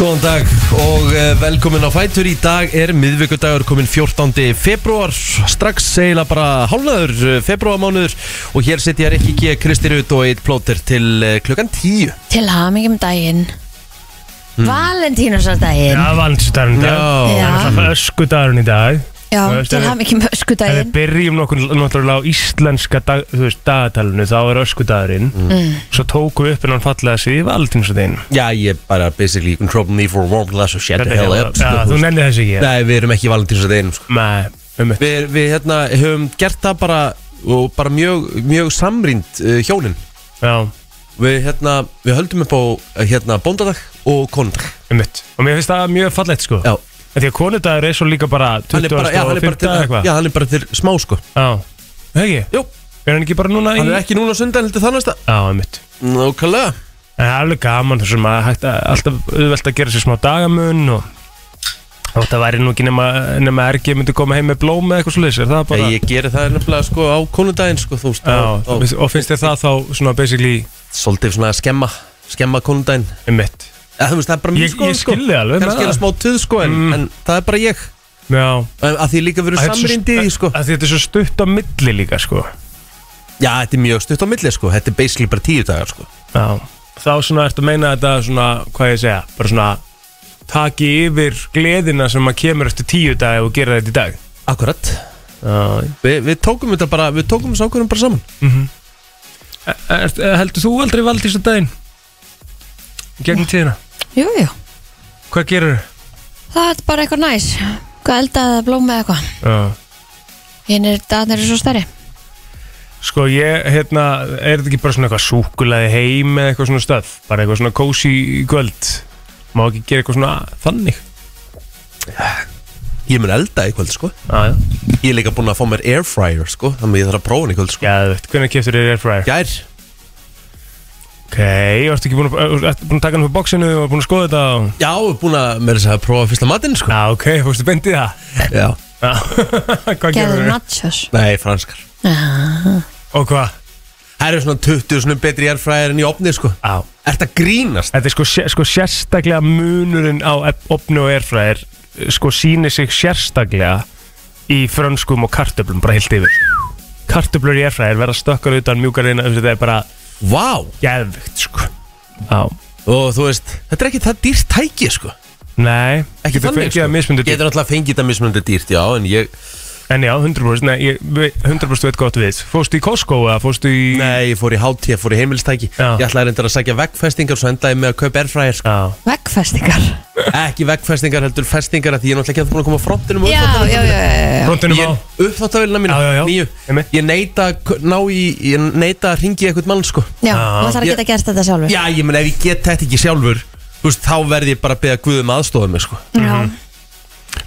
Góðan dag og eh, velkomin á Fætur. Í dag er miðvíkudagur komin 14. februar Strax eiginlega bara hálnaður februarmánuður Og hér setja ég ekki G. Kristi Rut og eitt plóter til eh, klukkan 10 Til hamingjum daginn. Valentínusardaginn. Já, valdsdagurinn í dag. Já. Það er öskudagurinn í dag Já, Þú veist, til ef- hamingjum Ef við öskudaginn byrjum nokkur náttúrulega á íslenska dag, þú veist, dagatalinu þá er öskudagurinn. Mm. Svo tókum við upp en hann fallega sig í valdinsdaginn Já, ég bara basically you can trouble me for a warm glass of shut the hell up. Já, þú nennir þessi ekki. Nei, við erum ekki valentíns að deginum sko. Nei, um eitt Við, við hérna, höfum gert það bara og bara mjög, mjög samrýnd uh, hjónin Já, Við, hérna, við höldum upp á hérna, bóndadag og konundag. Um eitt Og mér finnst það mjög fallegt sko. Já, Því að konudagur er svo líka bara 20. hann er bara, já, hann er bara og 5. til, eitthvað. já, hann er bara til smá sko. Já, hegi Jú, Er hann ekki bara núna í hann er ekki núna sundan heldur það næsta? Já, eitt Nákvæmlega. En það er alveg gaman þessum að hægt að alltaf auðvelt að gera sér smá dagamun og og það væri nú ekki nema, nema ergi myndi koma heim með blóm eða eitthvað svolítið er það bara Ég, geri það nefnilega sko á konundaginn sko þú veist Já, á- og finnst þér það þá svona basically Svolítið svona að skemma Skemma konundaginn um mitt Þú veist það er bara Ég- mjög sko. ég skil þig alveg með Kannski er það. það. smá tuð sko en, Mm. en það er bara ég. Já. Að því líka verið Að þetta er svo- samrýndi í sko. að Þetta er svo stutt á milli líka sko. Já, þetta er mjög stutt á milli sko. Þetta er basically bara tíu dagar sko. Já. Þá svona ertu að meina þetta svona, hvað ég segja, bara svona taki yfir gleðina sem að kemur eftir tíu dag og gera þetta í dag. Akkurat. Já. Vi, Við tókum þetta bara Við tókum þessu ákvörðum bara saman. Mm er, Heldur þú aldrei valdís að daginn? Gegnum tíðina? Jú, jú, Hvað gerur það er bara eitthvað næs. Hvað eldaði blóma eða eitthvað. Já. Hinn er dagarnir er svo stærri. Sko ég, hérna, er þetta ekki bara svona eitthvað súkulaði heim eða eitthvað svona stöð? Bara eitthvað svona kósi í kvöld? Má ekki gera eitthvað svona þannig? Ég mun elda í kvöld sko. Já, já. Ég er líka búinn að fá mér airfryer sko Þannig að ég þarf að prófa hann í kvöld sko. Gæðvegt, hvernig keftur þér airfryer? Gær Ok, ertu ekki búin að, ertu búin að taka hann fyrir bóksinu og búin að skoða þetta og... Já, búinn að mér þess að prófa fyrsta matinn sko. Já, ok, fórstu beintið það? Já. Já, hvað Gerður gerður þér? nachos. Nei, franskar. Og hvað? Það eru svona 20 svona betri airfryer en í opni sko. Já. Ert að grínast? Þetta er sko, sé- sko sérstaklega munurinn á opni og airfryer sko sýnir sig sérstaklega í frönskum og kartöflum bara heilt yfir. Kartöflur í airfryer verða stökkar utan mjúkar inn þetta er bara Vá. Geðvikt sko. Já Og þú veist, þetta er ekki það dýrt tæki sko. Nei, Ekki getur þannig fengið sko. að mismundu Getur alltaf fengið þetta mismunandi dýrt, já En ég, En já, 100% Nei, ég, við- 100% veit gott við Fórstu í Costco eða fórstu í nei, ég fór í HT, ég fór í heimilstæki Já. Ég ætlaði reyndar að sækja veggfestingar Svo endaði ég með að kaupa airfryer sko. Já, veggfestingar Ekki veggfestingar, heldur festingar af Því ég er náttúrulega ekki að búin að koma á frontinum Já, já, já, já, já. frontinum á Ég uppþáttavélina mína, Já, já, já. nýju Einmitt. Ég neita að k- ná í Ég neita að ringi eitthvað mann sko Já, Já. þú þarf að Ég- geta gert þetta sjálfur Já, ég menn ef ég get þetta ekki sjálfur Þú veist, þá verð ég bara að beða Guðum aðstofað mig sko Já,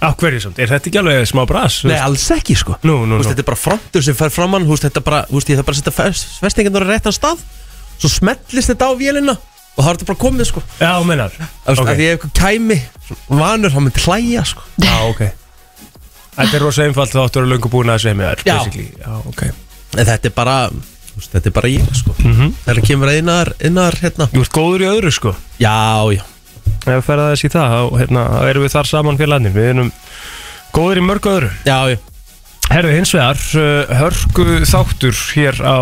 Á hverju samt, er þetta ekki alveg smá bras? Nei, alls ekki sko. Nú, nú, veist, nú. þetta er bara frontur sem fer framann veist, þetta bara, veist, ég þarf bara að setja fest- festingarnar á réttan stað. Svo smellist þetta á vélina Og þá er þetta bara komið sko. Já, mennar Þú veist, Ok. að því ef eitthvað kæmi Vanur, hann myndi hlæja sko. Já, ok. Þetta er rosa einfalt þá áttu að vera löngu búin að segja mig þar Já. basically. Já, ok. En þetta er bara, veist, þetta er bara ég sko. Mhm. Það er að kemur að innar, innar, hérna. Þú ert góður í öðru sko. Já, já Ef við ferða þess í það, þá hérna, þá erum við þar saman félagarnir. Við erum góður í mörgu öðru. Já, já. Herðu hins vegar, uh, hörku þáttur hér á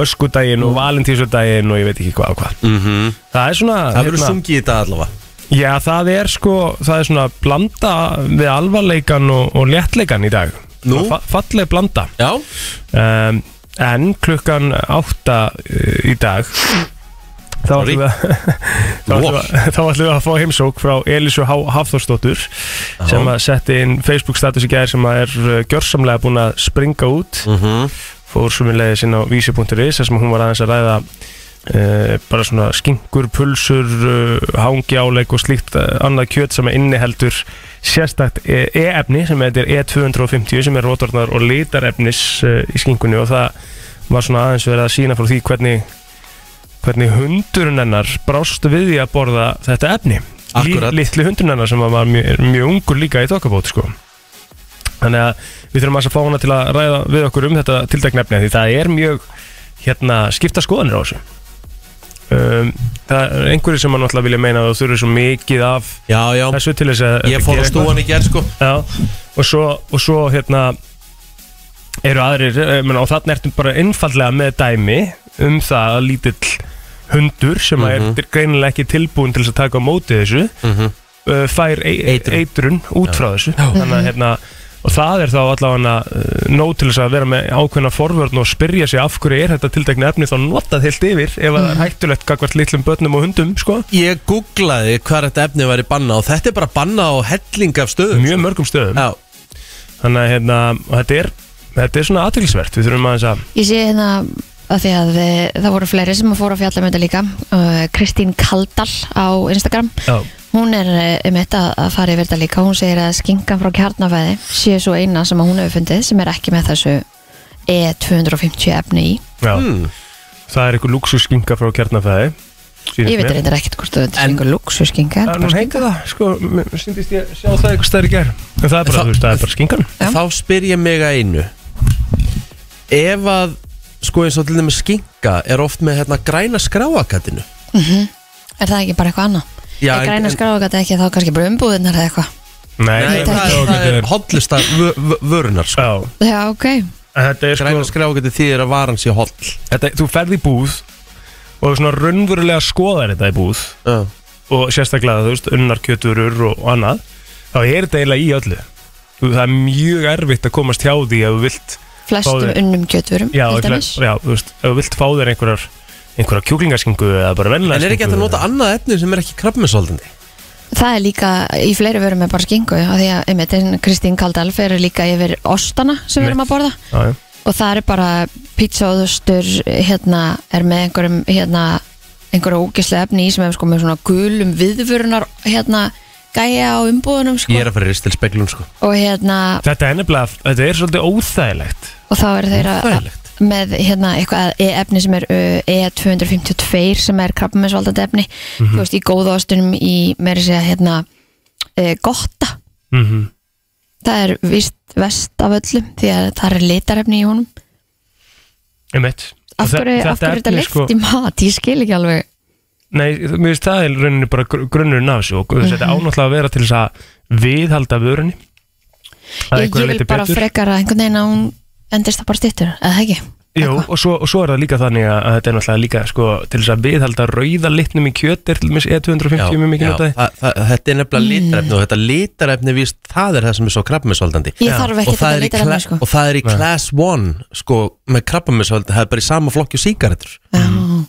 öskudaginn og valentísudaginn og ég veit ekki hvað og hvað. Mm Það er svona hérna- Það verður sungið í þetta allavega. Já, það er sko, það er svona blanda við alvarleikan og, og léttleikan í dag. Nú? Fa Falleg blanda. Já, um, En klukkan átta uh, í dag Þá ætlum við, að- að- að fá heimsók frá Elísu Hafþórsdóttur sem að setti inn Facebook status í gær sem að er uh, gjörsamlega búin að springa út. Mhm. Fór svo minn leiðis inn á vísi.is þar sem hún var aðeins að ræða uh, bara svona skinkur, pulsur uh, hangjáleik og slíkt annað kjöt sem er inniheldur sérstakt e- e-efni sem heitir E250 sem er rótornar og litarefnis uh, í skinkunni. Og það var svona aðeins verið að sína frá því hvernig hvernig hundurinn hennar brást við því að borða þetta efni. Akkurat. litli hundurinn hennar sem var mjög, mjög ungur líka í þokkabót sko. Þannig að við þurfum að fá hana til að ræða við okkur um þetta tildekna efni því það er mjög hérna, skipta skoðanir á þessu. Um, Það er einhverju sem mann náttúrulega vilja meina að þú þurfir svo mikið af Já, já, þessu til þess að ég fór að stúan í gerð sko. Já, og svo, og svo hérna eru aðrir, eh, menn, og þarna ertum bara einfallega með dæmi um það að lítill hundur sem mm Mhm. er greinilega ekki tilbúin til að taka á móti þessu Mhm. uh, fær e Eitrun. eitrun. út frá þessu þannig að hérna og það er þá allavega uh, nóg til þess að vera með ákveðna forvörn og spyrja sig af hverju er þetta tildekna efni þá notað heilt yfir ef að það er hættulegt gagvart litlum börnum og hundum sko. Ég googlaði hvað þetta efni væri banna og þetta er bara banna á helling af stöðum mjög mörgum stöðum Já, þannig að hérna, þetta er þetta er svona aðtilsvert, við þurfum aðeins að Ég sé hérna að því að við, það voru fleiri sem fóru að fjalla með þetta líka uh, Kristín Kaldal á Instagram. Já, hún er um þetta að fara yfir þetta líka. Hún segir að skinkan frá kjarnafæði sé svo eina sem hún hefur fundið sem er ekki með þessu E250 efni í. Já. mm. það er eitthvað luxusskinga frá kjarnafæði ég veit reyndar ekkert hvort þú þetta er En- einhver luxuskinka Það er nú heita það, sko, mér syndist ég sjá það eitthvað stærri ger En það er bara, Það- þú veist, það er bara skingan. Þá spyr ég mig að einu. Ef að sko eins og til dæmis skinka er oft með hérna græna skráakatinu er það ekki bara eitthvað annað? Já, er græna skráðgat ekki þá kannski bara umbúðunar eða eitthvað? Nei, Nei, það, það- það er hollista vörunar sko. Já, já ok, en þetta er Græna sko skráakati þýðir að varan sé holl. Þetta, Þú ferð í búð Og svona raunverulega skoðar þetta í búð Já, Og sérstaklega, þú veist, unnar kjöturur og, og annað Þá er þetta eiginlega í öllu. Þú, Það er mjög erfitt að komast hjá því Ef þú vilt, flestum Báðir. unnum kjöturum já, já, þú veist Ef þú vilt fá þér einhverjar einhverja kjúklingaskingu eða bara vennilega En er ekki hægt að nota annað efni sem er ekki krabbmessaldandi? það er líka í fleiri vörum með bara skingu af því að einmitt, Kristín Kaldal fer líka yfir ostana sem við erum að borða Já, já, og það er bara pizzaóðustur hérna er með einhverjum hérna einhverju ógislega efni í sem er sko með svona gulum viðvörunar hérna gæja á umbúðunum sko. Ég er að fara í ristilspeglun sko. Og hérna Þetta er nefnilega, þetta er svolítið óþægilegt. Og þá eru þeir að Þægilegt með hérna eitthvað e efni sem er uh, E252 sem er krabbamessvaldandi efni. Þú veist í góða ástunum í meiri segja hérna uh, gotta. Mm það er vist vest af öllum því að það er litarefni í honum. Einmitt. Og af hverju af hverju er þetta efni, leikt í mat, ég skil ekki alveg Nei, mér finnst það er rauninni bara gr- grunnurinn af þessu og þetta ánáttúrulega að vera til þess að viðhalda vörunni. Að ég, ég vil bara betur. frekar að einhvern veginn að hún endist það bara stittur, eða ekki? Jú, og svo, og svo er það líka þannig að, að þetta er náttúrulega líka sko, til þess að viðhalda rauða litnum í kjöt er til dæmis E250 mjög mikið notaði það, það, þetta er nefnilega Mm. litarefni og þetta litarefni víst, það er það sem er svo krabbmessaldandi ég þarf og, ekki það þetta er í litarefni kla- sko. og það er í class 1 sko, með krabbamessaldandi, það er bara í sama flokki og sígarettur. Já, Mhm.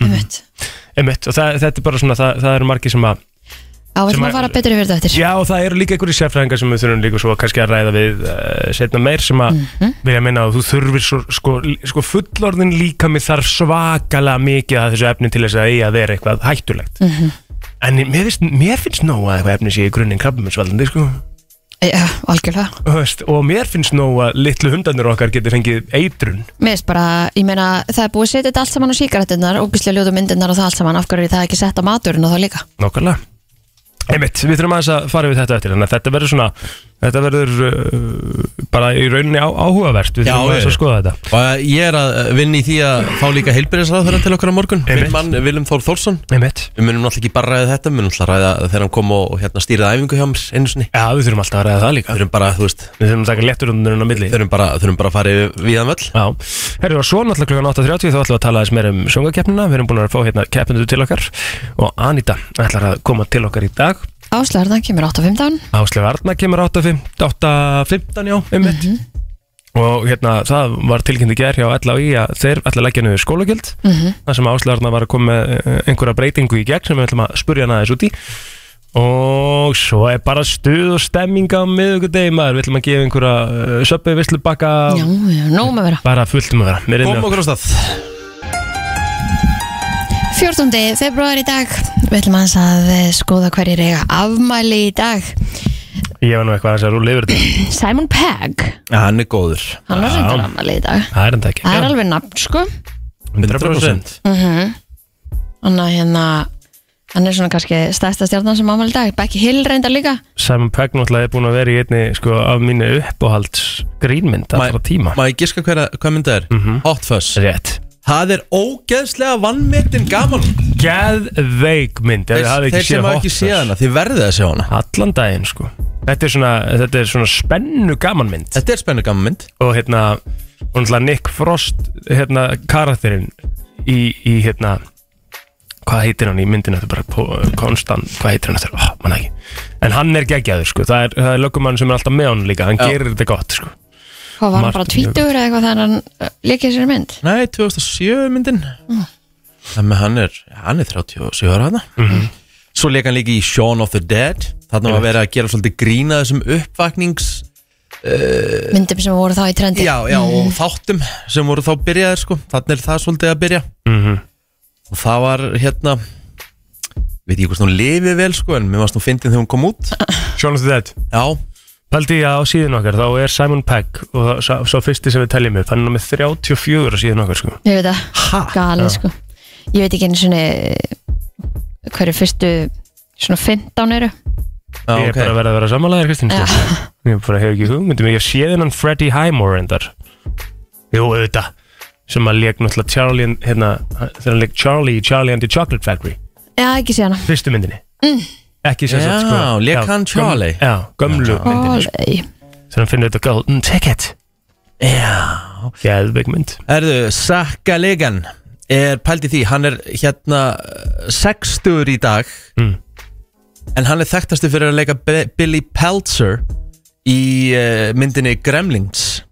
einmitt Einmitt, og það, þetta er bara svona, það, það eru margir sem að ætlum að- fara betur yfir þetta eftir Já, og það eru líka einhverju sérfræðingar sem við þurfum líka svo kannski að ræða við uh, setna meir sem að Mhm. vilja minna að þú þurfir svo, sko, sko fullorðin líka með þarf svakalega mikið að þessu efni til þess að eiga að vera eitthvað hættulegt Mhm. En mér finnst, mér finnst nóg að eitthvað efni sé í grunninn krabbaminsvaldandi, sko Já, algjörlega. Veist, og mér finnst nóg að litlu hundarnir okkar geti fengið eitrun. Mér finnst bara, ég meina, það er búið að setja þetta allt saman á síkaretinnar, ógislega ljótu myndirnar og það allt saman, af hverju er það ekki sett á maturinn og þá líka? Nákvæmlega. Einmitt, við þurfum aðeins að fara við þetta eftir Þannig að þetta verður svona Þetta verður uh, bara í rauninni á, áhugavert Við þurfum ég- að skoða þetta. Og eh, ég er að vinna í því að fá líka heilbyrðisráðherra til okkar á morgun. Minn mann Viljum Þór Þórsson. Einmitt. Við munum náttúrulega ekki bara ræða þetta við munum náttúrulega ræða þegar hann kom og, hérna, stýrið æfingu hjá mér einu sinni. Já, við þurfum alltaf að ræða það líka. Við þurfum bara, þú veist, Við þurfum að taka létturundurinn á milli. þurfum bara, þurfum bara að fara yfir viðan völl. Já, herru og svo náttúrulega klukkan 8.30 þá ætlum við að tala aðeins meir um sjóngakeppnina Við erum búin að fá hérna keppindu til okkar. Og Anita ætlar að koma til okkar í dag Áslarðan kemur 8.15 Áslega Arna kemur 8.15 já, einmitt. Og hérna, það var tilkynnt í gerð hjá LAI að þeir ætla að leggja niður skólagjöld. Mhm. Það sem Áslega Arna var að koma með eh, einhverja breytingu í gegn sem við ætlum að spurja hana aðeins út í. Og svo er bara stuð og stemming á miðugudegi maður. Við ætlum að gefa einhverja uh, söpbi vislu bakka Já, já, nóg með að vera. Bara fullt um að vera. Er Kom okkur á stað 14. februar í dag. Við ætlum aðeins að eh, skoða hverjir eiga afmæli í dag. Ég var nú eitthvað aðeins að rúla yfir þetta. Simon Pegg, ja, hann er góður. Hann var reyndar afmæli í dag. Það er ekki. Það er alveg nafn, sko. 100% mm Þannig að hérna Hann er svona kannski stærsta stjarnan sem afmæli í dag. Becky Hill reyndar líka. Simon Pegg náttúrulega er búin að vera í einni sko, af mínu uppáhalds grínmynd allra tíma. Má ég giska hver, hvað myndið er? Mhm. Hot Fuzz. Rétt Það er ógeðslega vannmetinn gaman. Geðveik mynd ef Þeir, þeir sem hafa ekki séð hana, þið verðið að sjá hana. Allan daginn sko. Þetta er svona, þetta er svona spennu gaman mynd. Þetta er spennu gaman mynd. Og hérna náttúrulega Nick Frost hérna karakterinn í, í hérna hvað heitir hann í myndinu þetta er bara konstant, hvað heitir hann þetta oh, manna ekki, en hann er geggjaður sko. Það er, það er löggumann sem er alltaf með hann líka. Hann Já. gerir þetta gott sko Hvað var hann bara Martin tvítugur eða eitthvað þegar hann uh, lekið sér mynd? Nei, 2007 myndin. Þannig að hann er, hann er 37 ára hana Mhm. Svo leik hann líka í Shaun of the Dead. Þannig var verið að gera svolítið grína þessum uppvaknings Myndum sem voru þá í trendi. Já, já, og þáttum sem voru þá byrjaðir sko. Þannig er það svolítið að byrja. Mm Og það var hérna Veit ég hvort hún lifið vel sko En mér varst nú fyndin þegar hún kom út. Shaun of the Dead. Já, Paldi á síðan okkar, þá er Simon Pegg og það- sá, sá fyrsti sem við teljum upp. Hann er með 34 á síðan okkar sko. Ég veit það, ha, galið sko. Ég veit ekki einu svona hverju fyrstu svona 15 eru. Já ég er ok. bara að vera að vera samanlegaðir Kristinn Já. sko. ég bara hef ekki hugmyndum. Ég sé þennan Freddie Highmore endar jú, auðvitað. Sem að leik náttúrulega Charlie and- hérna, þegar hann leik Charlie í Charlie and the Chocolate Factory. Já, ekki sé hana fyrstu myndinni ekki sem sagt Já, sko. já, hann göm- Charlie? já, gömlu. Myndinni sko. Ólei þegar hann finnur þetta golden ticket Já. Geðveik mynd. Erðu, Sakka Legan er pælt í því, hann er hérna uh, 60 í dag. Mm. en hann er þekktastu fyrir að leika B Billy Peltzer í uh, myndinni Gremlings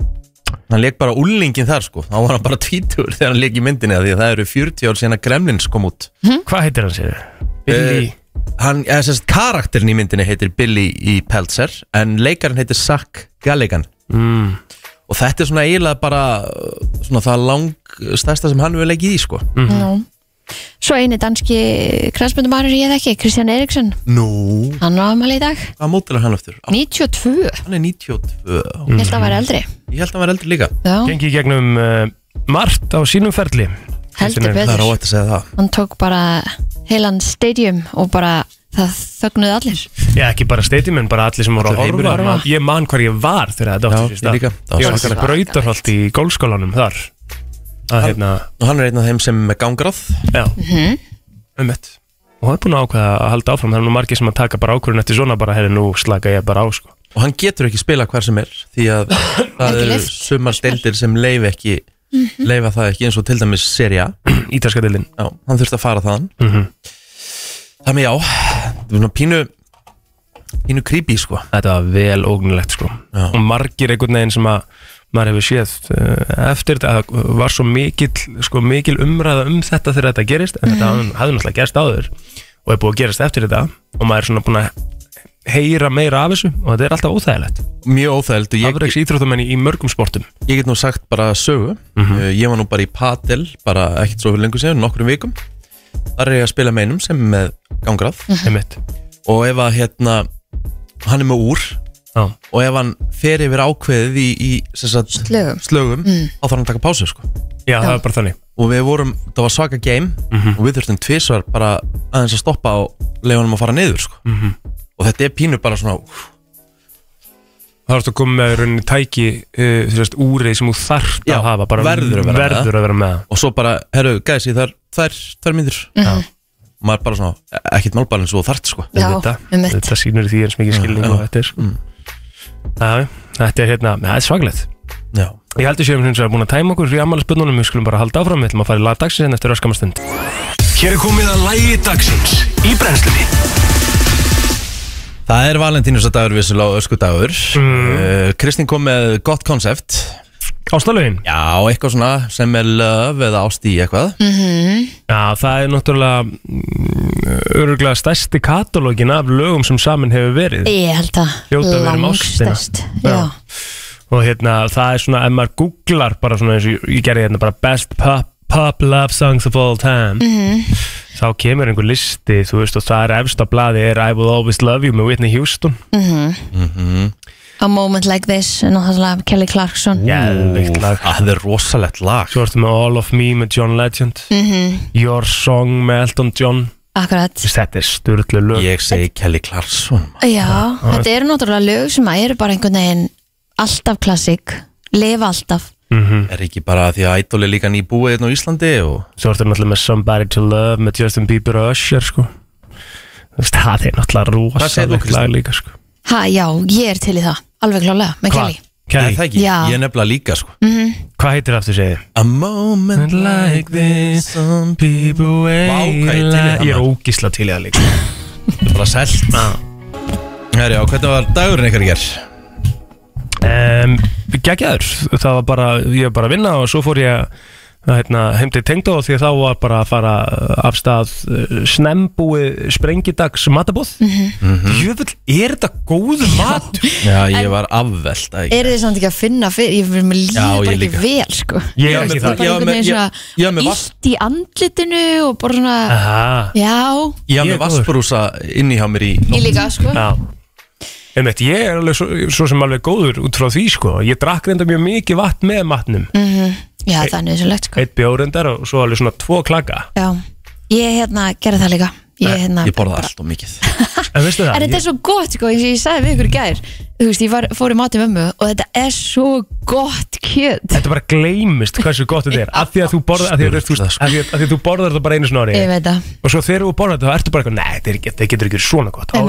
hann leik bara úlingin þar sko. Þá var hann bara tvítur þegar hann leik í myndinni af því að það eru 40 ár síðan að Gremlings kom út. Hvað heitir hann sér? Billy hann, eða sérst karakterin í myndinni heitir Billy í Peltzer en leikarinn heitir Zack Galligan. Mm. og þetta er svona eiginlega bara uh, svona það lang stærsta sem hann hefur leikið í sko. Nú. Svo eini danski kransmyndumæður ég þekki, Kristján Eriksson Nú, Hann á aðmæli í dag, hvað mótil er hann eftir? Á, 92 Hann er 92 Ég held að hann væri eldri. Ég held að hann var eldri líka. Já, gengi í gegnum uh, margt á sínum ferli. Heldur Það er betur óvægt að segja það. Hann tók bara heilan stadium og bara það þögnuði allir. Já, ekki bara stadium en bara allir sem voru að horfa. Man- Ég man hvar ég var þegar þetta Já, átti ég líka. Það var Ég var svakalegt. svona brautarholt í gólskólanum þar. Að hérna, Og hann er einn af þeim sem er gangráð. Já. Um og það er búin að ákveða að halda áfram. Það er nú margir sem að taka bara ákvörðun eftir svona bara hefði nú slaka ég bara á sko. Og hann getur ekki spila hver sem er Því að það Ekki eru leyft. sumar deildir sem leif ekki Leifa það ekki eins og til dæmis seria Ítalska dildin Já, hann þurfti að fara þaðan. Mm -hmm. Með já Það svona pínu Pínu creepy sko. Þetta var vel ógnulegt sko. Já. og margir einhvern veginn sem að maður hefur séð uh, eftir þetta það var svo mikil, sko, mikil umræða um þetta þegar þetta gerist en þetta hafði, náttúrulega gerst áður og er búið að gerast eftir þetta. Og maður er svona búin að heyra meira af þessu og þetta er alltaf óþægilegt. Mjög óþægild og ég, afreiks íþróttamenn í, í mörgum sportum. Ég get nú sagt bara sögu. Mhm. uh, Ég var nú bara í Padel Bara ekkert svo fyrir lengur sér, nokkrum vikum. Þar er ég að spila með einum sem er með gangráð einmitt. Og ef að hérna Hann er með úr Já. Og ef hann fer yfir ákveðið í, í sem sagt, Slögum. slögum Mm. Þá þarf hann að taka pásu sko. Já, það var bara þannig. Og við vorum, það var svaka game Mhm. Og við þurftum tvisvar bara aðeins að stoppa Og leiða hann að fara niður sko. Mhm. Og þetta er pínu bara svona úf, Það varst að koma með í rauninni tæki uh, veist, úrið sem þú þarft Já, að hafa bara verður að vera verður að vera með. Það. Og svo bara, herru, gæsi, það er tvær, tvær myndir Já. Maður bara svona, e- ekkert málbæl eins og þú þarft sko. Já, þetta, þetta sýnur því eins mikið skilning og þetta er. Mm. Já, þetta er hérna, það er svaglegt Já, Ég heldur séum hins vegar búin að tæma okkur í ammælisböndunum við skulum bara halda áfram, við ætlum að fara í lag dagsins en eftir öskamastund Hér er komið að lægi dagsins í brennslunni Það er valentínusadagur vissulega og öskudagur. Mm. uh, Kristín kom með gott konsept. Ástalögin? Já, eitthvað svona sem er löf eða ást í eitthvað. Já, það er náttúrulega mm, öruglega stærsti katalógin af lögum sem saman hefur verið. Ég held að um. Já, og hérna það er svona, ef maður googlar bara svona eins og ég gerði hérna bara best pop, pop love songs of all time. Þá kemur einhver listi þú veist og það er efst á blaði er I will always love you með Whitney Houston. A Moment Like This en náttúrulega Kelly Clarkson. Geðveikt lag. Það er rosalegt lag. Svo ertu með All of Me með John Legend. Your Song með Elton John. Akkurat. Þetta er styrlu lög. Ég segi Kelly Clarkson Já, þetta eru náttúrulega lög sem að eru bara einhvern veginn alltaf klassik lifa alltaf Mhm. Er ekki bara því að Idol er líka nýbúið hérna á Íslandi og Svo ertu náttúrulega með Somebody to Love með Justin Bieber og Usher sko. Það er náttúrulega Kristín? lag líka sko. Ha, já, ég er til í það, alveg klálega, með Kelly. Nei, Kelly, það ekki, Já. ég er nefnilega líka sko. Hvað heitir aftur segið? A moment like this. Some people wait Vá, hvað ég í það Ég er ógísla til í það líka. Það er bara selt. Herri, á hvernig var dagurinn ykkar í ger? Um, Gekkjaður, það var bara, ég var bara að vinna og svo fór ég að hérna, heim til tengdó því þá var bara að fara af stað uh, snembúi sprengidags matabóð Mhm. Jöfull, er þetta góð matur? Já, ég var afveld Er þið samt ekki að finna fyrir, ég fyrir mig líka Já, bara ég ekki vel, sko. Ég er ekki það. ég- ég með illt í andlitinu og bara svona, Aha, já, Ég Ég með vassbrúsa inni hjá mér í ég líka, sko. Já Einmitt, ég er alveg svo, svo sem alveg góður út frá því sko. Ég drakk reynda mjög mikið vatn með matnum. Já, það er nöðsynlegt, sko. Eitt bjórendar og svo alveg svona tvo klaka. Já, ég hérna gerði það líka. Ég, hérna, Ég borða bara- allt og mikið. En veistu það? En þetta er svo gott, sko, eins og ég sagði við ykkur í gær. Þú veist, ég var, fór í matið mömmu og þetta er svo gott kjöt. Þetta bara gleymist hversu gott þetta er. Af því að þú borðar af því að, þú, veist, af því að, af því að þú borðar þetta bara einu snori Ég veit það. Og svo þegar þú borðar þetta þá ertu bara eitthvað, nei, þetta, er getur ekki verið svona gott. Á,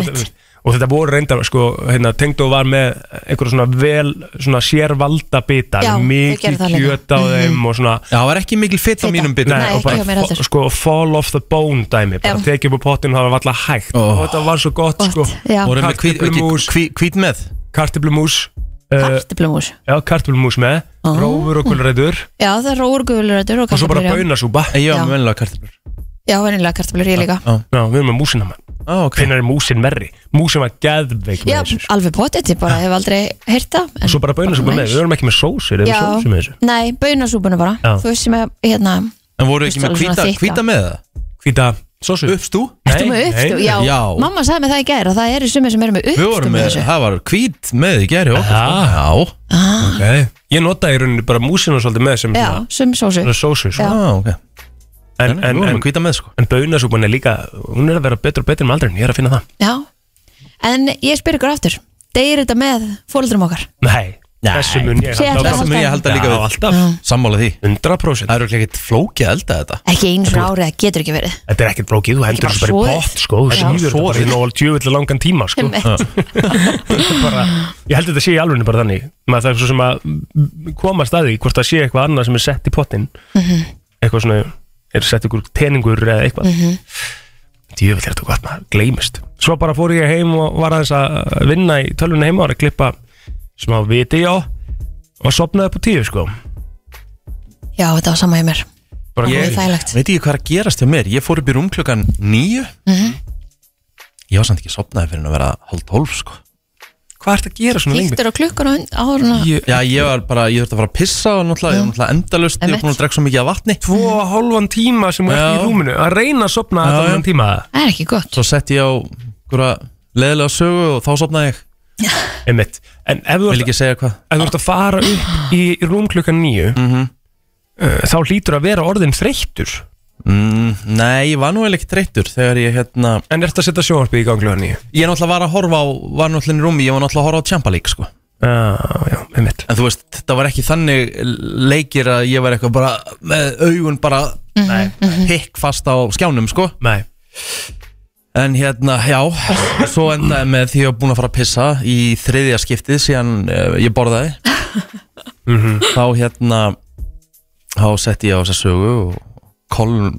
og þetta voru reyndar, sko, hérna, tengdó var með einhverja svona vel, svona sérvalda bita, Já, mikið það. Mhm. kjöt á þeim og svona Já, það var ekki mikil fitt á Fita. mínum bitum Nei, og ekki hjá mér bara, heldur. fo- sko, fall off the bone dæmi, bara Já. tekið upp á pottinu og það var alltaf hægt og þetta var svo gott, Gott, sko já Voru með hvít- Kartöflumús. hvít hvít með kartiblumús uh, Kartöflumús já, kartiblumús með, Ó. rófur og gulrætur Já, það er rórgulrætur og og svo bara kartöflur, já. baunasúpa Ég Já. var með vennilega kartöflur Já, venjulega kartöflur, ég líka Já, við erum með músina mann Á, ok Hvenær er músin verri? Músin var geðveik með Já, þessu sko. alveg potið, ég bara hef aldrei en Og svo bara baunasúpa bara með, við erum ekki með sósur Eða Já. sósur með þessu Nei, baunasúpuna bara Já. Þú veist sem er, hérna En voru ekki með þykka. hvíta með það? Hvíta sósu Uppstú? Ertu með uppstú? Já, Já. mamma sagði mig það í gær að það eru sumir sem eru með Við uppstú vorum með það var hvít með í okkur Aha. sko. Já ah, okay. Ég nota í rauninni bara músina svolítið með sem Já, sum sósu svona sósu sko. Já. Já, ok En, En, en, vorum en, með sko. en er líka Hún er að vera betur og betur með aldrin, ég er að finna það. Já, en ég spyr ykkur aftur Degir þetta með fóreldrum okkar? Nei, Nei. þessu mun ég halda ég halda líka Já, við. alltaf, Sammála því. 100% Það eru ekki ekkert flókið að elda þetta. Ekki einu svona árið, það getur ekki verið. Þetta er ekkert blókið, þú heldur bara þessu bara í pott sko, þú Já. síður þetta bara í nóg djöfull langan tíma sko. Bara, ég held að þetta sé í alveg bara þannig. Maður það er svo sem að koma að staði hvort það sé eitthvað annað sem er sett í pottin Mhm. eitthvað svona er sett ykkur teningur eða eitthvað mm Mhm. -hmm. djöfull er þetta gott maður, gleymist svo bara fór ég heim og var aðeins að vinna í tölvunni heima og var að klippa smá á og sopnaði upp á tíu sko Já, þetta var sama hjá mér bara Ég- góð. Veit ekki hvað er að gerast hjá mér Ég fór upp í rúm klukkan nýju Mhm. Ég var samt ekki sopnaði fyrir að vera hálf tólf sko hvað ert að gera svona lengi Kíktur á klukkur áður Ég- Já, ég var bara, ég þurfti að fara að pissa og náttúrulega, ég var náttúrulega endalust Ég var búin að drekka svo mikið af vatni. Tvo og hálfan tíma sem þú ert í rúminu að reyna að sopna þetta um tíma. Það er ekki gott. Svo sett ég á einhverja leðilega sögu og þá sopnaði ég. Einmitt. En ef þú ert ekki segja hvað? ef þú ert að fara upp í rúm klukkan nýju mm uh, þá hlýtur að vera orðin þreyttur mm, Nei, ég var nú eiginlega ekki þreyttur Þegar ég hérna en ert að setja sjónvarpið í gang klukkan nýju Ég náttúrulega var að horfa á, var náttúrulega í rúmi Ég var náttúrulega að horfa á Champa League sko já, já, einmitt En þú veist, þetta var ekki þannig leikir að ég var eitthvað bara með augun bara Nei. pikk fast á skjánum sko Nei. En hérna, já, svo endaði með því að ég var búin að fara að pissa í þriðja skiptið síðan uh, ég borðaði Mhm. Þá hérna, þá setti ég á þessa sögu og kol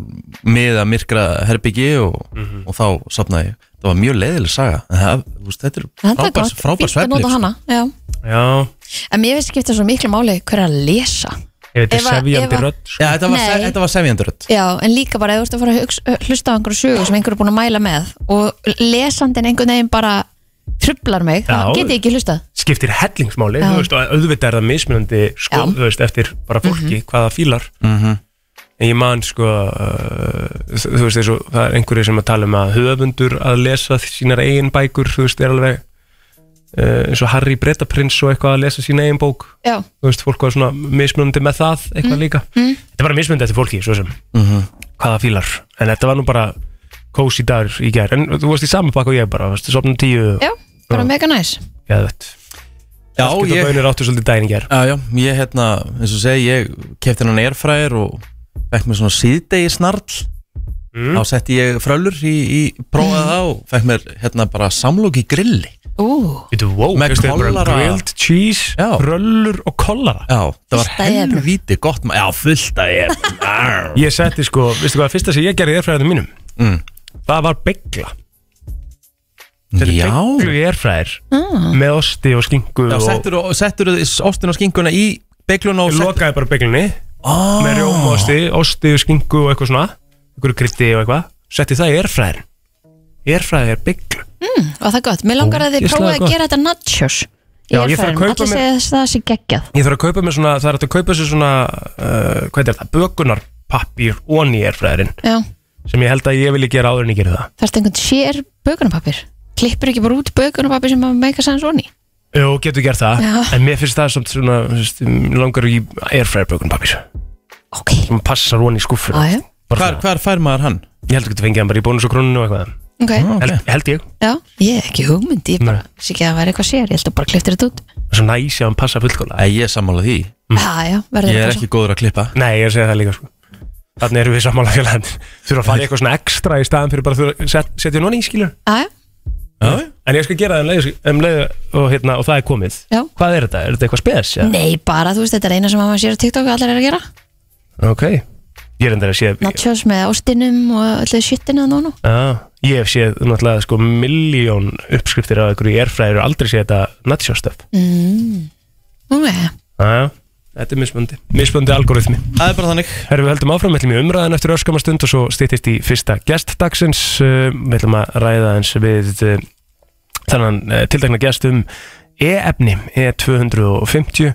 með að myrkra herbyggi og, Mhm. og þá sopnaði ég. Það var mjög leiðileg saga. Það, veist, Þetta er Þetta frábær, gott, frábær fínt að nota svefnlíf hana. Já. já, En mér finnst skipta svo miklu máli hver er að lesa. Ef þetta er sefjandi rödd sko. Já, þetta var, þetta var sefjanduröld Já, en líka bara ef þú ert að fara að hlusta á einhverju sögu sem einhverju er búin að mæla með og lesandin einhvern veginn bara trublar mig, Já. þá get ég ekki hlustað. Skiptir hellingsmáli Já. þú veist, og auðvitað er það mismunandi sko, Já. þú veist, eftir bara fólki hvaða fílar. Mm en ég man sko uh, þú veist, og það er einhverju sem að tala um að höfundur að lesa sínar eigin bækur þú veist, er alveg uh, eins og Harry Bretaprins og eitthvað að lesa sína eigin bók. Já, þú veist, fólk var svona mismunandi með það eitthvað líka, mm. þetta er bara mismunandi eftir fólki svo sem, hvaða fílar. En þetta var nú bara kósi dagur í gær, en þú varst í saman bakk og ég bara, varst sopnum tíu já, bara Já. mega næs. Já, Saltkjöt og ég, já, já, ég hérna, eins og segi, ég kefti hennan airfryer og fekk mér svona síðdegi snarl. Mm. þá setti ég frölur í, í prófaði það og fekk mér hérna bara samlók í grilli. Veitu, wow, Með veistu, bara kollara. Grilled cheese, Já. röllur og kollara. Já, það var Fullt af efnum. helvíti gott ma- Já, fullt af efnum. Ég setti sko, veistu hvað, fyrsta sem ég gerði í erfræðinu mínum? Mm. Það var begla. Setti Já, beglu í erfræðir Með osti og skingu Já og settur, settur ostin og skinkuna í beigluna og Ég lokaði bara beglunni oh. Með rjómaosti, osti og skingu og eitthvað svona. Einhverju krytti og eitthvað. Setti það í erfræðin Erfræði er beglu og það er gott, mér langar að þið prófaði að gott. gera þetta nachos að kaupa Allir segja þess að það sé geggjað. Ég þarf að kaupa mér svona, það er að kaupa sér svona uh, Hvað er það, bökunarpappír Onni erfræðin Já, Sem ég held að ég vilji gera áður en ég gera það. Það er einhvern sér bökunarpapir Klippur ekki bara út bökunarpapir sem að meika sanns onni Jú, getur gert það. Já. En mér finnst það samt svona þú veist, mig Langar í airfryer bökunarpappír Ok, Sem passar onni í skuffur aðja, hvar, hvar fær maður hann? Ég held að geta fengið hann bara í bónus og krónunu og eitthvað. Ok. Ah, held, held ég. Já, ég hef ekki hugmynd, ég bara sé ekki að það væri eitthvað sér, ég held að bara klipptir þetta út. Það er svo næs að hann passa fullkóla Æ, ég er sammála því. Já, já, verður Ég er þetta ekki góður að klippa. Nei, ég er að segja það líka sko. Þannig erum við sammála félagin Þurfa að fara í eitthvað svona ekstra í staðan fyrir bara að þurfa að set, setja nonni í skilur Aðja, Já, En ég skal gera það um leið, um leið og, hérna, og það er komið. Já. Hvað er þetta? Er þetta eitthvað spes? Ja? Nei, bara, þú veist, þetta er eina sem maður sér á TikTok að allir er að gera. Ok. Ég er endur að sé Nachos með ástinum og öllu shitinu að nónu. Já, ég hef séð náttúrulega sko miljón uppskriftir af einhverju erfræðir og aldrei séð þetta nachostöf mm. Ok, Já, þetta er mismöndi Mismöndi algoritmi. Það er bara þannig. Herru, við höldum áfram, við ætlum í umræðan eftir öskama stund og svo stýttist í fyrsta gestdagsins. Uh, Við ætlum að ræða eins við þannan uh, tildagna gest um E-efni, E250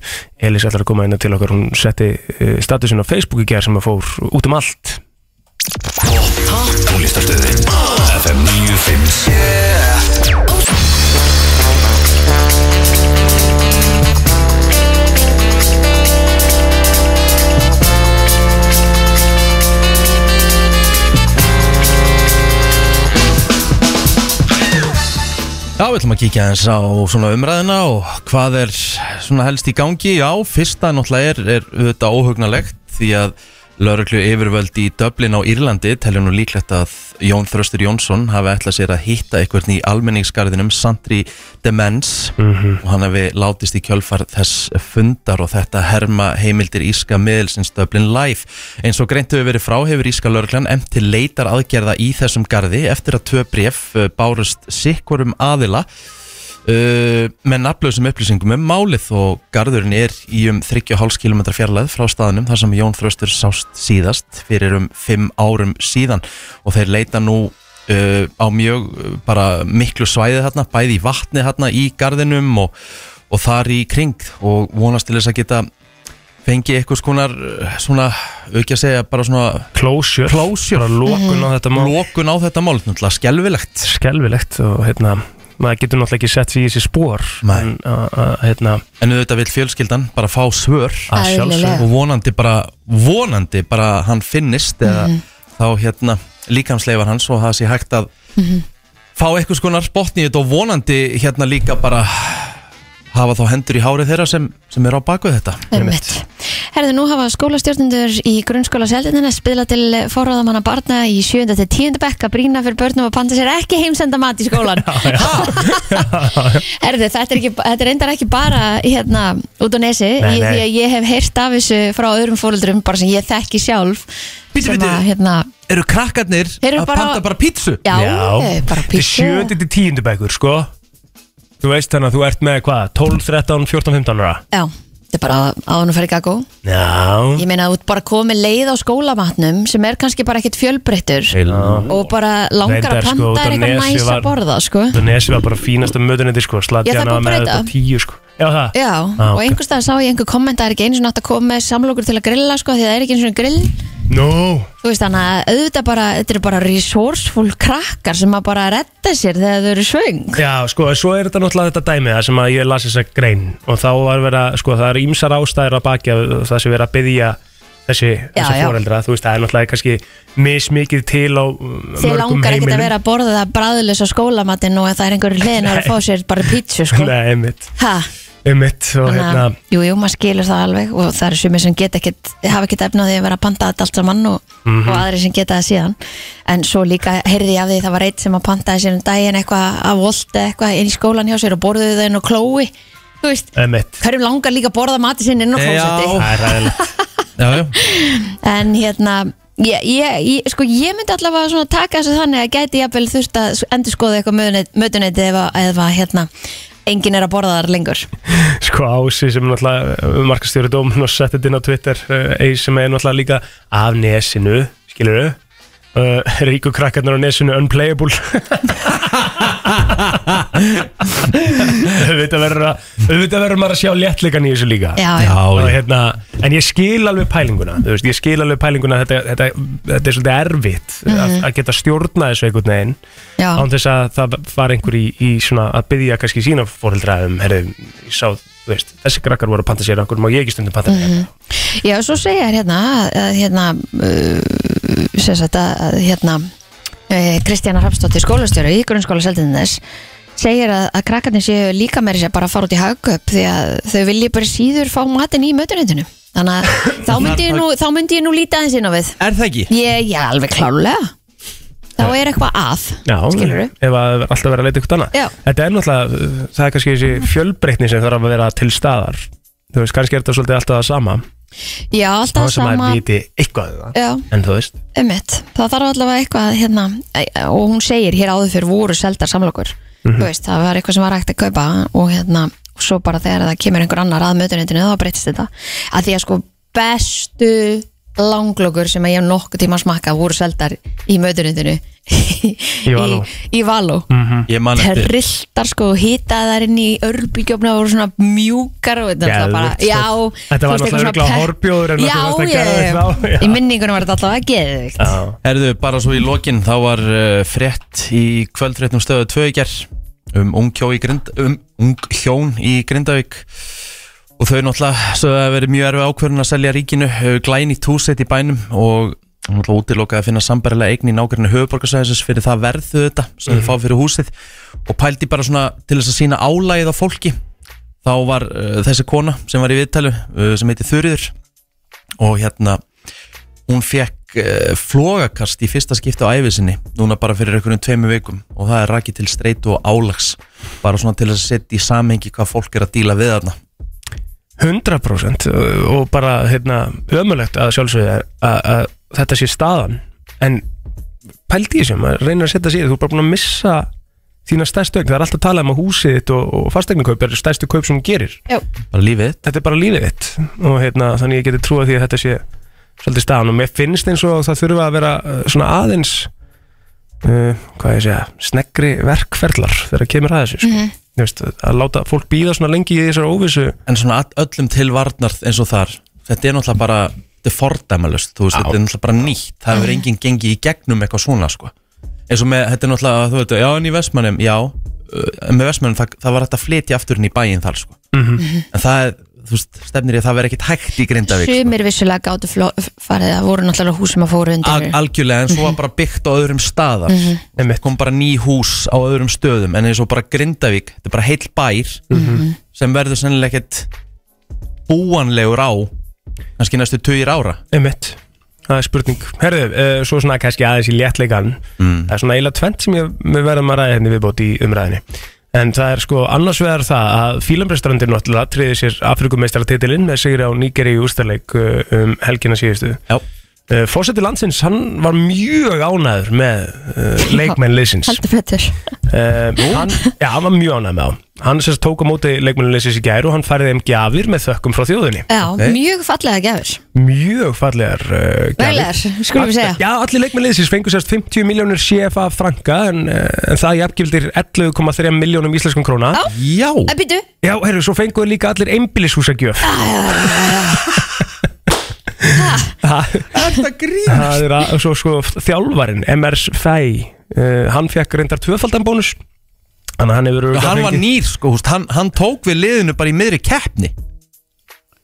Elis ætlar að koma inn til okkar. Hún setti uh, statusin á Facebook í gerð sem að fór út um allt. Tónlistarstöðin. FM 957 Já, við ætlum að kíkja eins á umræðina og hvað er helst í gangi. Já, fyrsta náttúrulega er, er auðvitað óhugnalegt því að lauruglu yfirvöld í Dublin á Írlandi telja nú líklegt að Jón Þröstur Jónsson hafi ætlað sér að hitta einhvern í almenningsgarðinum Sandri Demens. Og hann hafi látist í kjölfar þess fundar og þetta herma heimildir Íska miðelsins Dublin Live. Eins og greint hefur verið frá hefur Íska lauruglan emt til leitar aðgerða í þessum garði eftir að tvö bref bárust sikkurum aðila Uh, með nafnlausum upplýsingum um málið og garðurinn er í um 3,5 km fjarlæð frá staðnum þar sem Jón Þröstur sást síðast fyrir um 5 árum síðan. Og þeir leita nú uh, á mjög uh, bara miklu svæði þarna, bæði í vatni þarna í garðinum og, og þar í kring. Og vonast til þess að geta fengi eitthvað skonar uh, svona, auki að segja bara svona Closure, Closure. bara lokun á þetta mál. Lokun á þetta mál, náttúrulega skelvilegt Skelvilegt og hérna maður getur náttúrulega ekki sett sig í þessi spór Nei. en að, að, hérna. En auðvitað vil fjölskyldan bara fá svör. Og vonandi bara, vonandi bara hann finnist eða þá hérna líkamsleifar hans og það sé hægt að fá eitthvað skonar botni í þetta og vonandi hérna líka bara hafa þá hendur í hárið þeirra sem, sem er á bakvið þetta. Herðu, nú hafa skólastjórnendur í grunnskóla Seldinina spila til forráðamanna barna í 7. til 10. bekk að brína fyrir börnum að panta sér ekki heimsenda mat í skólan Herðu, þetta er, ekki, þetta er reyndar ekki bara hérna út á nesi Nei, nei. því að ég hef heyrt af þessu frá öðrum fóreldrum bara sem ég þekki sjálf bíddu. að hérna Eru krakkarnir eru að bara- panta bara pítsu? Já, bara er pizza. sjöndi til tíundu bekkur, sko Þú veist þannig að þú ert með hvað 12, 13, 14, 15 ára? Já, þetta er bara áðunum fyrir gaggó Já. Ég meina að þú bara komið leið á skólamatnum sem er kannski bara ekkert fjölbreyttur og bara langar Reyndar, að sko, panta út á er eitthvað næs var- að borða sko. Það nesi var bara fínasta mötunandi, sko Slatjana að með þetta. tíu, sko. Já, það? Já, Ah, og ok. einhvers stað sá ég einhver komment að það er ekki einu sinni átt að koma með samlokur til að grilla sko, því það er ekki einu sinni grill Nó Þú veist þannig að auðvitað bara, þetta eru bara resourceful krakkar sem að bara redda sér þegar þau eru svöng. Já, sko, svo er þetta náttúrulega þetta dæmi það sem að ég las þessa grein. Og þá var verið að, sko, það er ímsar ástæður að baki að það sem verið að byggja þessi, þessi já. foreldra, þú veist, það er náttúrulega kannski mismikið til á um, Þið langar ekkert að vera að borða það bræðilegs á skólamatinn og að það er einhver hliðin að fá sér bara pítsu sko. Nei, einmitt Ha, Einmitt, og hérna að, jú, jú, maður skilur það alveg og það eru sumir sem geta ekkit, hafa ekkit efnaði að vera að panta þetta allt saman og, Mhm. og aðri sem geta það síðan. En svo líka heyrði ég af því það var eitt sem að pantaði sér um daginn eitthvað af volt eða eitthvað inn í skólan hjá sér og borðuði það inn á klói þú veist, Einmitt hverjum langar líka að borða mati sinn inn á Já. klósetti Það er ræðilegt Já, já. En hérna ég, ég, ég, sko, ég myndi allavega svona taka þessu þannig að gæti jafnvel þurft að endur skoða eitthvað mötuneyti ef, að- ef að hérna enginn er að borða þar lengur. Sko Ási sem náttúrulega markastjóri dómun og setti þetta inn á Twitter uh, Eir sem er náttúrulega líka af nesinu skilur þau Uh, ríku krakkarnar á nesinu unplayable auðvitað verður að auðvitað verður maður að sjá léttleikan í þessu líka. Já, já, og hérna, en ég skil alveg pælinguna þú veist, ég skil alveg pælinguna þetta, þetta, þetta er svolítið erfitt að, að geta stjórna þessu einhvern veginn. Já. án þess að það var einhver í, í svona að byggja kannski sína fóreldra um, herru, ég sá, þú veist, þessi krakkar voru að panta sér, okkur má ég ekki stundum panta mér? Já, svo segja þær hérna að hérna uh, sem sagt að að, hérna Kristjana Hrafsdóttir skólastjóri í grunnskóla Seldinnes segir að, að krakkarnir séu líka meiri sér bara að fara út í hagköp því að þau vilji bara síður fá matinn í mötuneytinu. Þannig að þá myndi ég nú, þá myndi ég nú líta aðeins inn á við. Er það ekki? Ég, já, alveg klálega þá er eitthvað að Já, skilurðu? ef að alltaf vera að leita ykkur annað. Já. Þetta er náttúrulega, það er kannski þessi fjölbreytni sem þarf að vera til staðar. Þú veist, kannski er þetta svolítið alltaf það sama Já, alltaf sem sama. maður viti eitthvað um það. Já, En þú veist, Ummitt, það þarf allavega eitthvað hérna, og hún segir hér áður fyrir voru seldar samlokur. Mhm. þú veist, það var eitthvað sem var hægt að kaupa og hérna, og svo bara þegar það kemur einhver annar að mötuneytinu þá breytist þetta. Að því að sko bestu langlokur sem að ég hef nokkuð tíma að smakka voru seldar í mötuneytinu í, Való. í Való. Ég man eftir. Trilltar sko, hitaðar inn í örbíkjófna og voru svona mjúkar og þetta Geðveikt, bara, sko. já Þetta var náttúrulega horbjóður en Já, að já, í minningunum var þetta alltaf að geðvikt já, Herðu, bara svo í lokin, þá var uh, frétt í kvöldfréttum stöðu tvö í ger um ung, hjó í grind, um ung hjón í Grindavík. Og þau náttúrulega svo að verið mjög erfið ákvörðun að selja ríkinu uh, glæni túsett í bænum og náttúrulega útilokaði að finna sambarilega eign í nákvæmlega höfuborgarsæðisins fyrir það verðu þetta sem þau fá fyrir húsið. Og pældi bara svona til þess að sína álægið á fólki. Þá var uh, þessi kona sem var í viðtælu uh, sem heiti Þurriður og hérna hún fekk uh, flogakast í fyrsta skipti á æfisinni núna bara fyrir einhvern tveimu vikum. Og það er rakið til streitu og álags bara svona til að setja í samhengi hvað fólk er að díla við þarna 100% og bara hérna, ömulegt að sjálfsögðu að, að, að þetta sé staðan. En pældi í þessum, að reyna að setja sér þú er bara búin að missa þína stærstu eign. Það er alltaf að tala um að húsið þitt og, og fasteignkaup er stærstu kaup sem þú gerir. Bara lífið þitt. þetta er bara lífið þitt. Og hérna, þannig ég geti trúa því að þetta sé svolítið staðan. Og mér finnst eins og það þurfa að vera uh, svona aðeins uh, hvað ég segja, snegri verkferlar þegar kemur að þessu sko. Þú veist, að láta fólk býða svona lengi í þessar óvissu en svona öllum til varnar eins og þar þetta er náttúrulega bara þetta er fordæmalust, þú veist, þetta er náttúrulega bara nýtt það hefur enginn gengið í gegnum eitthvað svona sko. eins og með, þetta er náttúrulega þú veit, já en í Vestmannum, já með Vestmannum, það, það var hægt að flytja aftur inn í bæinn þar sko. Mhm. en það er, þú veist, stefnir ég að það verði ekkit hægt í Grindavík sko. Sumir vissulega gáttu farið að voru náttúrulega hús sem að fóru undir. Al algjörlega, en svo var bara byggt á öðrum staðar Einmitt. kom bara ný hús á öðrum stöðum en eins og bara Grindavík, þetta er bara heill bær sem verður sennilega ekkert búanlegur á kannski næstu tugir ára. Einmitt, það er spurning. Herðu, uh, svo svona kannski aðeins í léttleikan Mm. Það er svona eiginlega tvent sem ég, við verðum að ræða hérna viðbót í umræðinni En það er sko annars vegar það að Fílambrestrandir náttúrulega triði sér Afrikumeistaratitilinn með sigri á Nígeri í úrstæðleik uh, um helgina síðustu. Já, uh, Fósetti landsins, hann var mjög ánæður með uh, leikmenn liðsins. Heldur betur. Uh, hann, Já, hann var mjög ánæður með á Hann sérst tók á móti leikmenn liðsins í gær og hann færði þeim gjafir með þökkum frá þjóðinni. Já, Ok. mjög fallega gefur Mjög fallegar uh, gjafir. Veilegar, skulum við segja. Já, allir leikmenn liðsins fengur sérst 50 miljónir CFA franka en, eh, en það jafngildir 11,3 miljónum íslenskum króna. Já. Já, En býtu, já heyrðu, svo fengur líka allir einbýlishúsagjöf þetta grín Það er svo sko þjálfarin, MRS Fæ uh, hann fekk reyndar tvöfaldan bónus. Þannig að hann hefur örugglega Hann var nýr, sko, húst, hann, hann tók við liðinu bara í miðri keppni.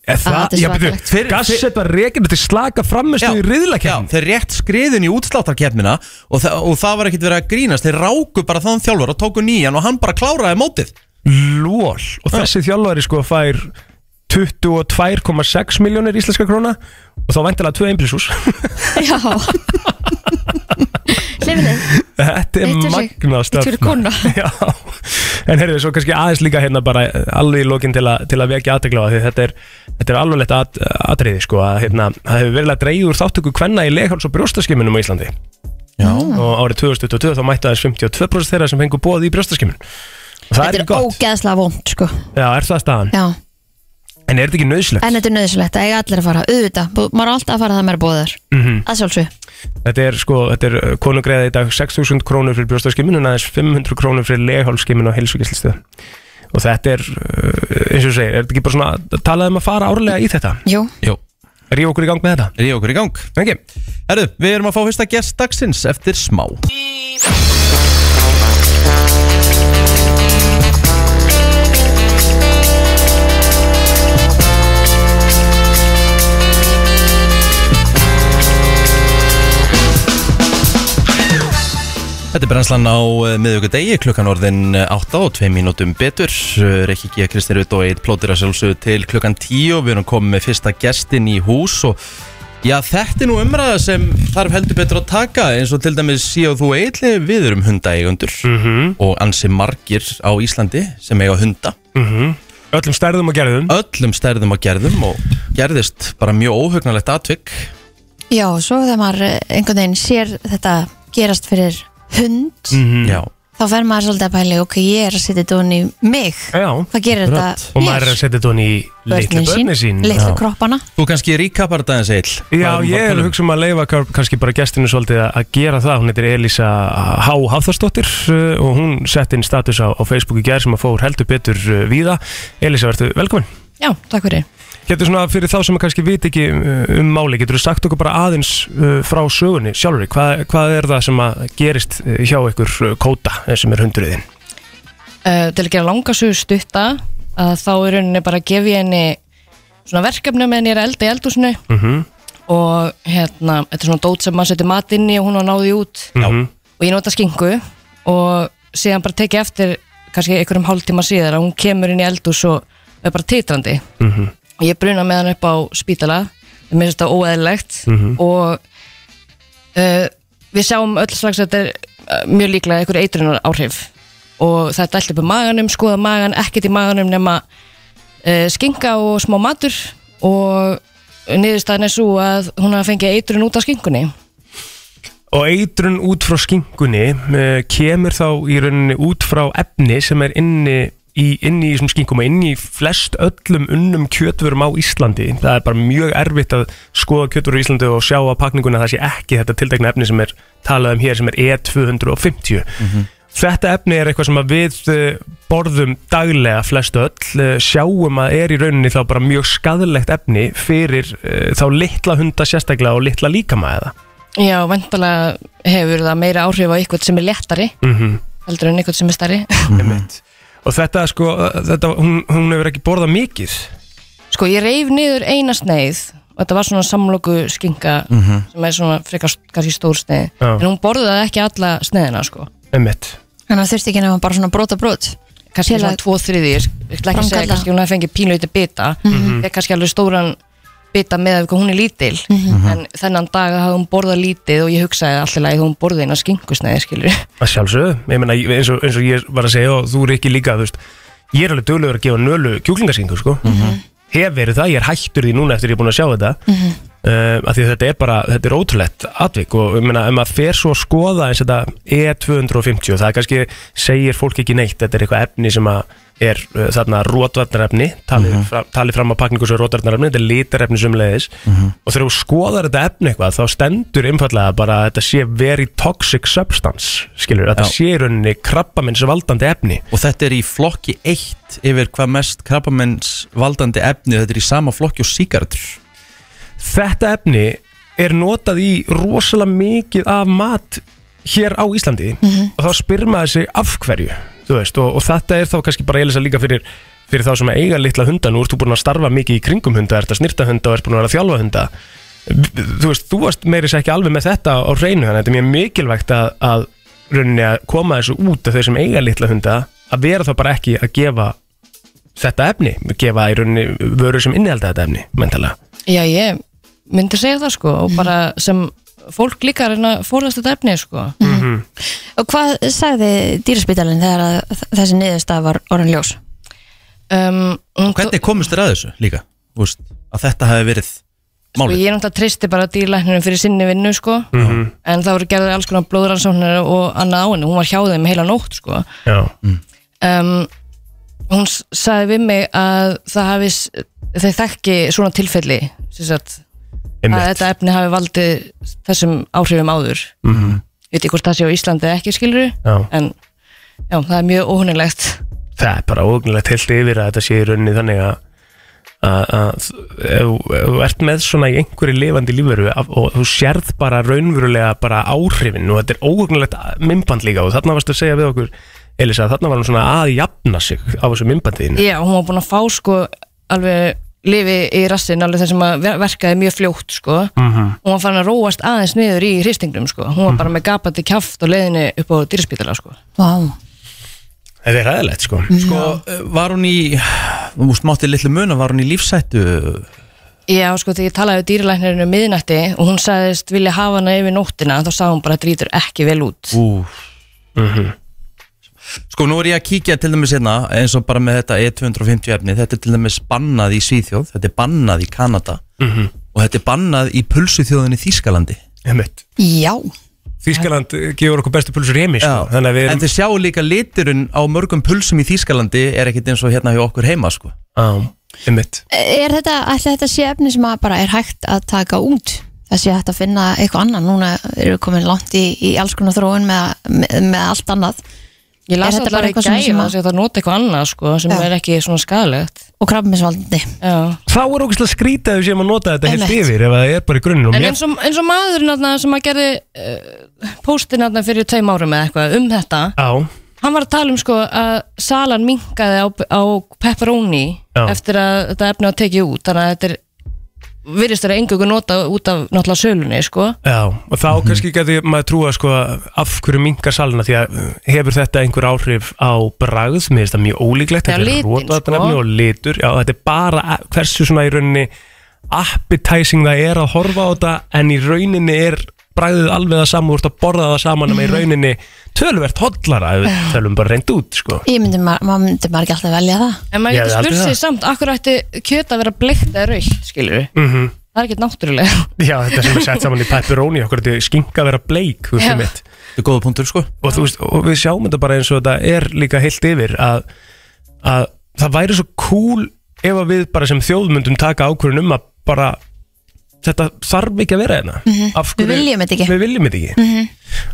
Ah, það, þetta er já, byrju, Gasset var reikinu til slaka framistu í Já, riðlakefn þeir rétt skriðin í útsláttarkeppnina og, þa og það var ekkit verið að grínast. Þeir ráku bara þann þjálfur og tóku nýjan og hann bara kláraði mótið. Lól Og þessi þjálfari sko fær 22,6 miljónir íslenska króna og þá væntalega tvö einbríshús Já. Hlifnið Þetta er magna. Já, en heyrðu, svo kannski aðeins líka hérna bara eh, alveg í lokin til, til að vekja aðtegla því þetta er, þetta er alveg lett at, atriði sko að hérna, það hefur verið að dreigja úr þáttöku kvenna í legháls og brjóstaskimunum á Íslandi. Já, og árið 2022 þá mættu aðeins 52% þeirra sem fengu bóð í það Þetta er er ógeðslega vond sko. Já, er það staðan? Já, en er þetta ekki nöðslegt? en þetta er nöðsilegt Það eiga allir að fara, auðvitað Bú- Maður er alltaf að fara það meira bóður Mm Að sjálfsög Þetta er sko, þetta er konungreða í dag 6.000 krónur fyrir brjóstaskimun en aðeins 500 krónur fyrir leghálskimun og heilsugislistöð og þetta er, uh, eins og þú segir, er þetta ekki bara svona að talað um að fara árlega í þetta? Jú, jú, Er ég okkur í gang með þetta? er ég okkur í gang. Ekki? Herru, við erum að fá fyrsta gest dagsins eftir smá Þetta er brennslan á miðugudegi, klukkan orðin 8 og 2 mínútum betur. Rekki G. Kristi Rutt og eitt plótir að sjálfsögðu til klukkan 10 og við erum komið með fyrsta gestin í hús og já, þetta er nú umræða sem þarf heldur betur að taka eins og til dæmis ég og þú eitthvað við erum hundaeigundur Mhm, og ansi margir á Íslandi sem eiga hunda. mhm Öllum stærðum og gerðum Öllum stærðum og gerðum og gerðist bara mjög óhugnalegt atvik. já, svo þegar maður eh, einhvern veginn sér þetta gerast fyrir hund Mhm. Já, þá fer maður svolítið að pæli ok, ég er að setja þetta onni mig. Já, hvað gerir þetta og maður er að setja þetta honni í litlu börni sín. litlu kroppana. Þú kannski ríkapar þetta eins eil. Já, ég er að hugsa um að leifa kar- kannski bara gestinu svolítið að- að gera það. Hún heitir Elísa H. Hafþarsdóttir uh, og hún sett inn status á, á Facebook í gerð sem að fór heldur betur uh, víða. Elísa, verður velkomin. Já, takk fyrir Getur svona fyrir þá sem að kannski vit ekki uh, um máli, getur þú sagt okkur bara aðeins uh, frá sögunni sjálfur, hvað, hvað er það sem að gerist uh, hjá ykkur kóta eh, sem er hundurðin? uh, til að gera langasögu stutta að þá er rauninni bara að gefa ég henni svona verkefni með henni er elda í eldúsinu Mm og hérna, þetta er svona dót sem maður setur mat inn í og hún var náði út -hmm. og ég nota skingu og síðan bara tekið eftir kannski einhverjum hálftíma síðar að hún kemur inn í eldús og er bara titrandi Mhm. Og ég bruna með hann upp á spítala það minnst þetta óeðlilegt Mhm. og uh, við sjáum öll strax að þetta er uh, mjög líklega einhver eitrunar áhrif og það er dælt upp í maganum, skoða magan ekkert í maganum nema uh, skinga og smá matur og niðurstaðan er svo að hún hafa fengið eitrun út af skingunni Og eitrun út frá skinkunni uh, kemur þá í rauninni út frá efni sem er inni í, inni í þessum skinkum og inni í flest öllum unnum kjötverum á Íslandi. Það er bara mjög erfitt að skoða kjötveru í Íslandi og sjá á pakninguna að það sé ekki þetta tildegna efni sem er talað um hér sem er E250. Þetta efni er eitthvað sem við uh, borðum daglega flest öll, uh, sjáum að er í rauninni þá bara mjög skadlegt efni fyrir uh, þá litla hunda sérstaklega og litla líkama eða. Já, vendalega hefur það meira áhrif á eitthvað sem er léttari Mm heldur en eitthvað sem er stærri Einmitt. Og þetta sko þetta, hún, hún hefur ekki borðað mikið Sko, ég reif niður eina sneið og þetta var svona samloku skinka sem er svona frekar kannski stór sneið Já. en hún borðaði ekki alla sneiðina sko Einmitt. þannig að þurfti ekki nefnum bara svona brota brot kannski Til svona að- tvo þriði ég ætla ekki að segja Framkalla. kannski hún hefði fengið pínlítið bita Mhm. mm kannski alveg stóran bita með að hún er lítil. Mhm. en þennan dag hafði hún borðað lítið og ég hugsaði alltaf að hún borðið eina skinkusneiði skilur að sjálfsögðu, ég meina ég- eins og, eins og ég var að segja og þú er ekki líka veist, ég er alveg döglegur að gefa nölu kjúklingaskingu sko. hef verið það, ég er hættur því núna eftir ég er búin að sjá þetta uh, af því að þetta er bara, þetta er ótrúlegt atvik og ég meina, ef maður fer svo að skoða eins þetta E250 það er kannski, segir fólk ekki neitt þetta er eitthvað efni sem að er uh, þarna rótvarnarefni, talið, mm -hmm. talið fram á pakningu sem rótvarnarefni, þetta er litarefni sem leiðis og þegar þú skoðar þetta efni eitthvað þá stendur einfallega bara að þetta sé very toxic substance skilur, að þetta sé rauninni krabbamenns valdandi efni. Og þetta er í flokki 1 yfir hvað mest krabbamenns valdandi efni Þetta er í sama flokki og sígaretur þetta efni er notað í rosalega mikið af mat hér á Íslandi og þá spyr maður sig af hverju veist, og, og þetta er þá kannski bara eilisa líka fyrir, fyrir þá sem eiga litla hunda. Nú ert þú búin að starfa mikið í kringum hunda ert að snirta hunda og ert búin að vera að þjálfa hunda. Þú veist, þú varst meiri sér ekki alveg með þetta á hreinu, þannig að þetta er mjög mikilvægt að, að rauninni að koma þessu út af þeir sem eiga litla hunda að vera þá bara ekki að gefa þetta efni, gefa í rauninni vörur sem innihalda þetta efni, mentalega Já, ég myndi segja það sko og bara sem fólk líka reyna að fórðast þetta efni sko. Og hvað sagði dýraspítalinn þegar að þessi niðurstað var orðin ljós? um, hún Hvernig komist þér að þessu líka? Úst, að þetta hefði verið Sko, málið? ég er náttúrulega tristi bara dýrlæknirinn fyrir sinni vinnu sko. En það voru gerðið alls konar blóðrannsóknir og annað á henni, hún var hjá þeim heila nótt sko. Já, um, hún s- sagði við mig að það hafi s- þeir þekki svona tilfelli sagt, að þetta efni hafi valdið þessum áhrifum áður Mhm. veit ég hvort það sé á Íslandi ekki skilur Já. en já, það er mjög óhunilegt Það er bara ógnilegt heilt yfir að þetta sé í rauninni þannig að að þú ert með svona í einhverju lifandi lífveru og þú sérð bara raunverulega bara áhrifin og þetta er ógnilegt mymband líka og þarna varstu að segja við okkur Elisa, þarna var hún svona að jafna sig á þessu mymbandinu Já, hún var búin að fá sko alveg lifi í rassin alveg þar sem að ver- verkaði mjög fljótt sko. Mhm. hún var farin að róast aðeins niður í hristingnum sko. Hún var bara með gapandi kjaft og leiðinu upp á dýrspítala sko. Vá, Þetta er ræðilegt sko. Sko, eh, var hún í Þú veist, mátti litlu muna, var hún í lífsættu Já, sko, þegar ég talaði við dýralæknirinn um miðnætti og hún sagðist vilja hafa hana yfir nóttina þá sagði hún bara að þetta lítur ekki vel út. Ú Sko, nú er ég að kíkja til dæmis hérna eins og bara með þetta E250 efni þetta er til dæmis bannað í Svíþjóð þetta er bannað í Kanada og þetta er bannað í pulsuþjóðinni Þýskalandi Einmitt. já Þískaland gefur okkur bestu pulsur heimi sko. þannig að við En erum þið sjáu líka liturinn á mörgum pulsum í Þýskalandi er ekkit eins og hérna hjá okkur heima sko. á, einmitt Er þetta, ætli þetta sé efni sem að bara er hægt að taka út? Sé hægt að finna eitthvað annað Núna eru við komin langt í, í alls konar þróun með, með, með allt annað Ég las þetta þetta bara í og að- að nota eitthvað annað sko sem Já. er ekki svona skadalegt og krabminsvaldandi Já Þá er okkur skrítið að við séum að nota þetta heilt Einmitt. yfir ef það er bara í grunninn og En eins og, eins og maðurinn þarna sem að gerði uh, póstin þarna fyrir tveim árum eða eitthvað um þetta á, hann var að tala um sko að salan minkaði á, á pepperoni Já. eftir að þetta efni var tekið út þannig að þetta er virðist þeirra engungu nota út af náttúrulega sölunni sko. Já, og þá kannski getur maður trúa sko, af hverju minkar salina því að uh, hefur þetta einhver áhrif á bragð, finnst það mjög ólíklegt þetta er litinn, rótvatnefni sko. og litur. Já, þetta er bara hversu svona í rauninni appetizing það er að horfa á þetta en í rauninni er bragðið alveg það saman, þú ert að borða það saman en í rauninni. Tölvert hotlara ef við tölum bara reynd út sko. Ég myndi, ma maður myndi maður ekki alltaf velja það. En maður getur spurt það. sig samt akkur ætti kjöt að vera bleikt eða raukt skilur við, mm það er ekki náttúrulega. Já, þetta sem er sett saman í pepperoni okkur er skinka að vera bleik þú veist um mitt. Þetta er góða punktur sko. Og, þú veist, og við sjáum þetta bara eins og þetta er líka heilt yfir að, að það væri svo cool ef að við bara sem þjóð myndum taka ákvörðun um að bara þetta þarf ekki að vera hérna. Mm Við viljum þetta ekki. við viljum þetta ekki.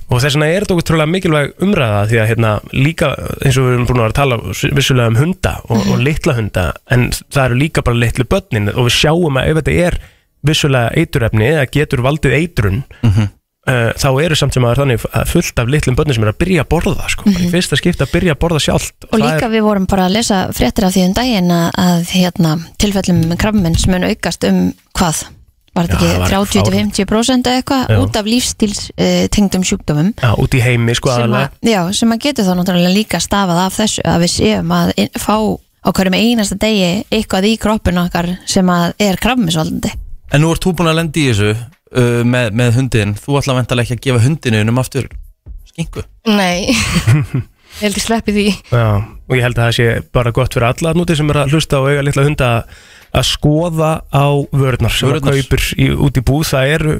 Og þess vegna er þetta okkur trúlega mikilvæg umræða því að hérna líka eins og við erum búin að vera að tala vissulega um hunda og, og litla hunda en það eru líka bara litlu börnin og við sjáum að ef þetta er vissulega eiturefni eða getur valdið eitrun uh, þá eru samt sem að það er þannig að fullt af litlum börnum sem er að byrja að borða sko, bara í fyrsta skipta að byrja að borða sjálft. Og líka við vorum bara að lesa fréttir af því um daginn að, að hérna, tilfellum með krabbmins mun aukast um hvað? Var þetta ekki 30-50% eða eitthvað út af lífstíls uh, tengdum sjúkdómum? Já, út í heimi sko sem aðalega að, já, sem að getur þá náttúrulega líka stafað af þessu að við séum að inn- fá á hverjum einasta degi eitthvað í kroppin okkar sem að er krabbminsvaldandi En nú ert þú búin að lenda í þessu uh, með, með hundin Þú ætla vantarlega ekki að gefa hundinu um aftur skingu nei ég held ég sleppi því. Já, og ég held að það sé bara gott fyrir alla núti sem er að hlusta og eiga litla hunda að- að skoða á vörurnar sem að Vörurnar. kaupir í, út í búð. Það eru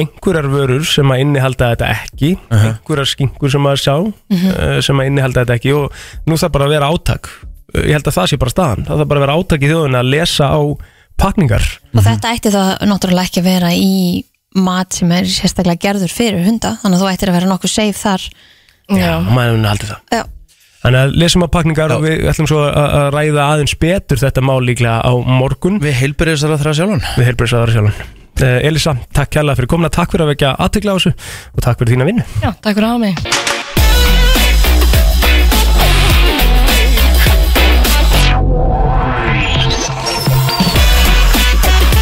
einhverjar vörur sem að innihalda þetta ekki einhverjar skingur sem að sjá uh, sem að innihalda þetta ekki. Og nú þarf bara að vera átak. Uh, ég held að það sé bara staðan. Það þarf bara að vera átak í þjóðinu að lesa á pakningar og þetta ætti þá náttúrulega ekki að vera í mat sem er sérstaklega gerður fyrir hunda þannig að þú ættir að vera nokkuð safe þar já. maður haldi það Já. Þannig að lesum á pakningar og við ætlum svo að að ræða aðeins betur þetta mál líklega á morgun Við heilbyrðisar að þrjá sjálfan við heilbreyðsaðara sjálfan. Uh, Elisa, takk kærlega fyrir komuna, takk fyrir að vekja aðtökla á þessu og takk fyrir þína vinnu. já, takk fyrir að hafa mig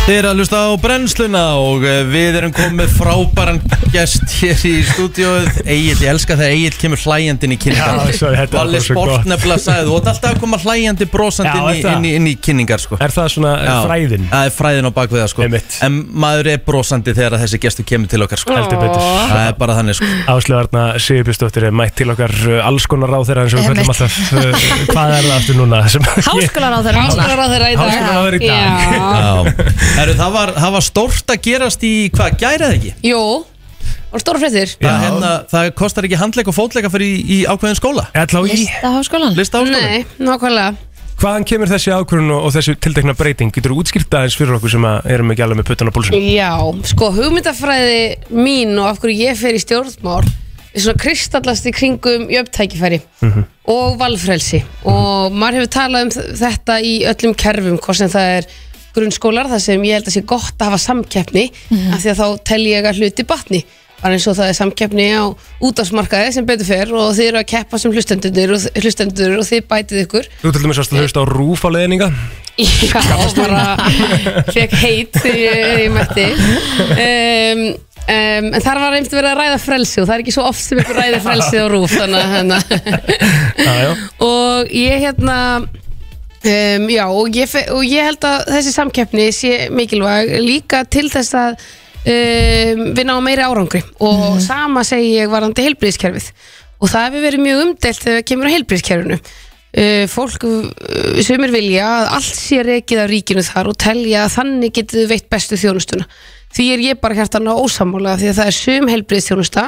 Þið er að hlusta á brennsluna og eh, við erum komið með frábæran gest hér í stúdíóið Egil, ég elska þegar Egil kemur hlæjandi inn í kynningar Já, sorry, þetta var Valli bara svo Sport gott. nefnilega sagði þú ert alltaf að koma hlæjandi brosandi Já, inn, í, það? inn, í, inn í kynningar sko. Er það svona Já. fræðin? Það er fræðin á bakvið það sko. Einmitt. En maður er brosandi þegar þessi gestur kemur til okkar sko. Heldur betur Það er bara þannig sko. Áslu Arna Sigurbjörnsdóttir er mætt til okkar uh, alls konar ráð þeirra eins og við kallum Einmitt. alltaf uh, Hvað er það aftur núna? sem- Háskólar á þeirra Háskólar á þeirra í dag Háskólaráðherra í dag. Já. Já. Heru, það, var, það var stórt að gerast í hvað, gærið ekki? Jú, og stóra fréttir. Það, hérna, það kostar ekki handleik og fótleika fyrir í, í ákveðin skóla. Ætla á í Lista háskólan Lista áskóla Nei, nákvæmlega. Hvaðan kemur þessi ákvörðun og, og þessi tildekna breyting? Getur þú útskýrt aðeins fyrir okkur sem að erum ekki alveg með puttan á púlsum? Já, sko, hugmyndafræði mín og af hverju ég fer í stjórnmál er svona kristallast í kringum jöfntækifæri og valfrelsi. Og maður hefur talað um þetta í öllum kerfum, hvort sem það er grunnskólar, það sem ég held að sé gott að hafa samkeppni, af því að þá tel ég að hluti batni, bara eins og það er samkeppni á útafsmarkaði sem betur fer og þið eru að keppa sem hlustendur og, hlustendur og þið bætið ykkur. Þú til dæmis varst að hlusta á rúf á leðninga Já, bara fekk heit þegar ég, mætti. Um, um, En þar var einmitt verið að ræða frelsi og það er ekki svo oft sem ykkur ræði frelsi á rúf þannig að hérna og ég hérna um, já og ég, og ég held að þessi samkeppni sé mikilvæg líka til þess að um, við náum meiri árangri. Og sama segi ég varandi heilbríðiskerfið og það hefur verið mjög umdelt þegar það kemur á heilbríðiskerfinu uh, fólk uh, sumir vilja að allt sé rekið af ríkinu þar og telja að þannig getið þið veitt bestu þjónustuna því er ég bara hjartan á ósamála því að það er sum heilbriðstjónusta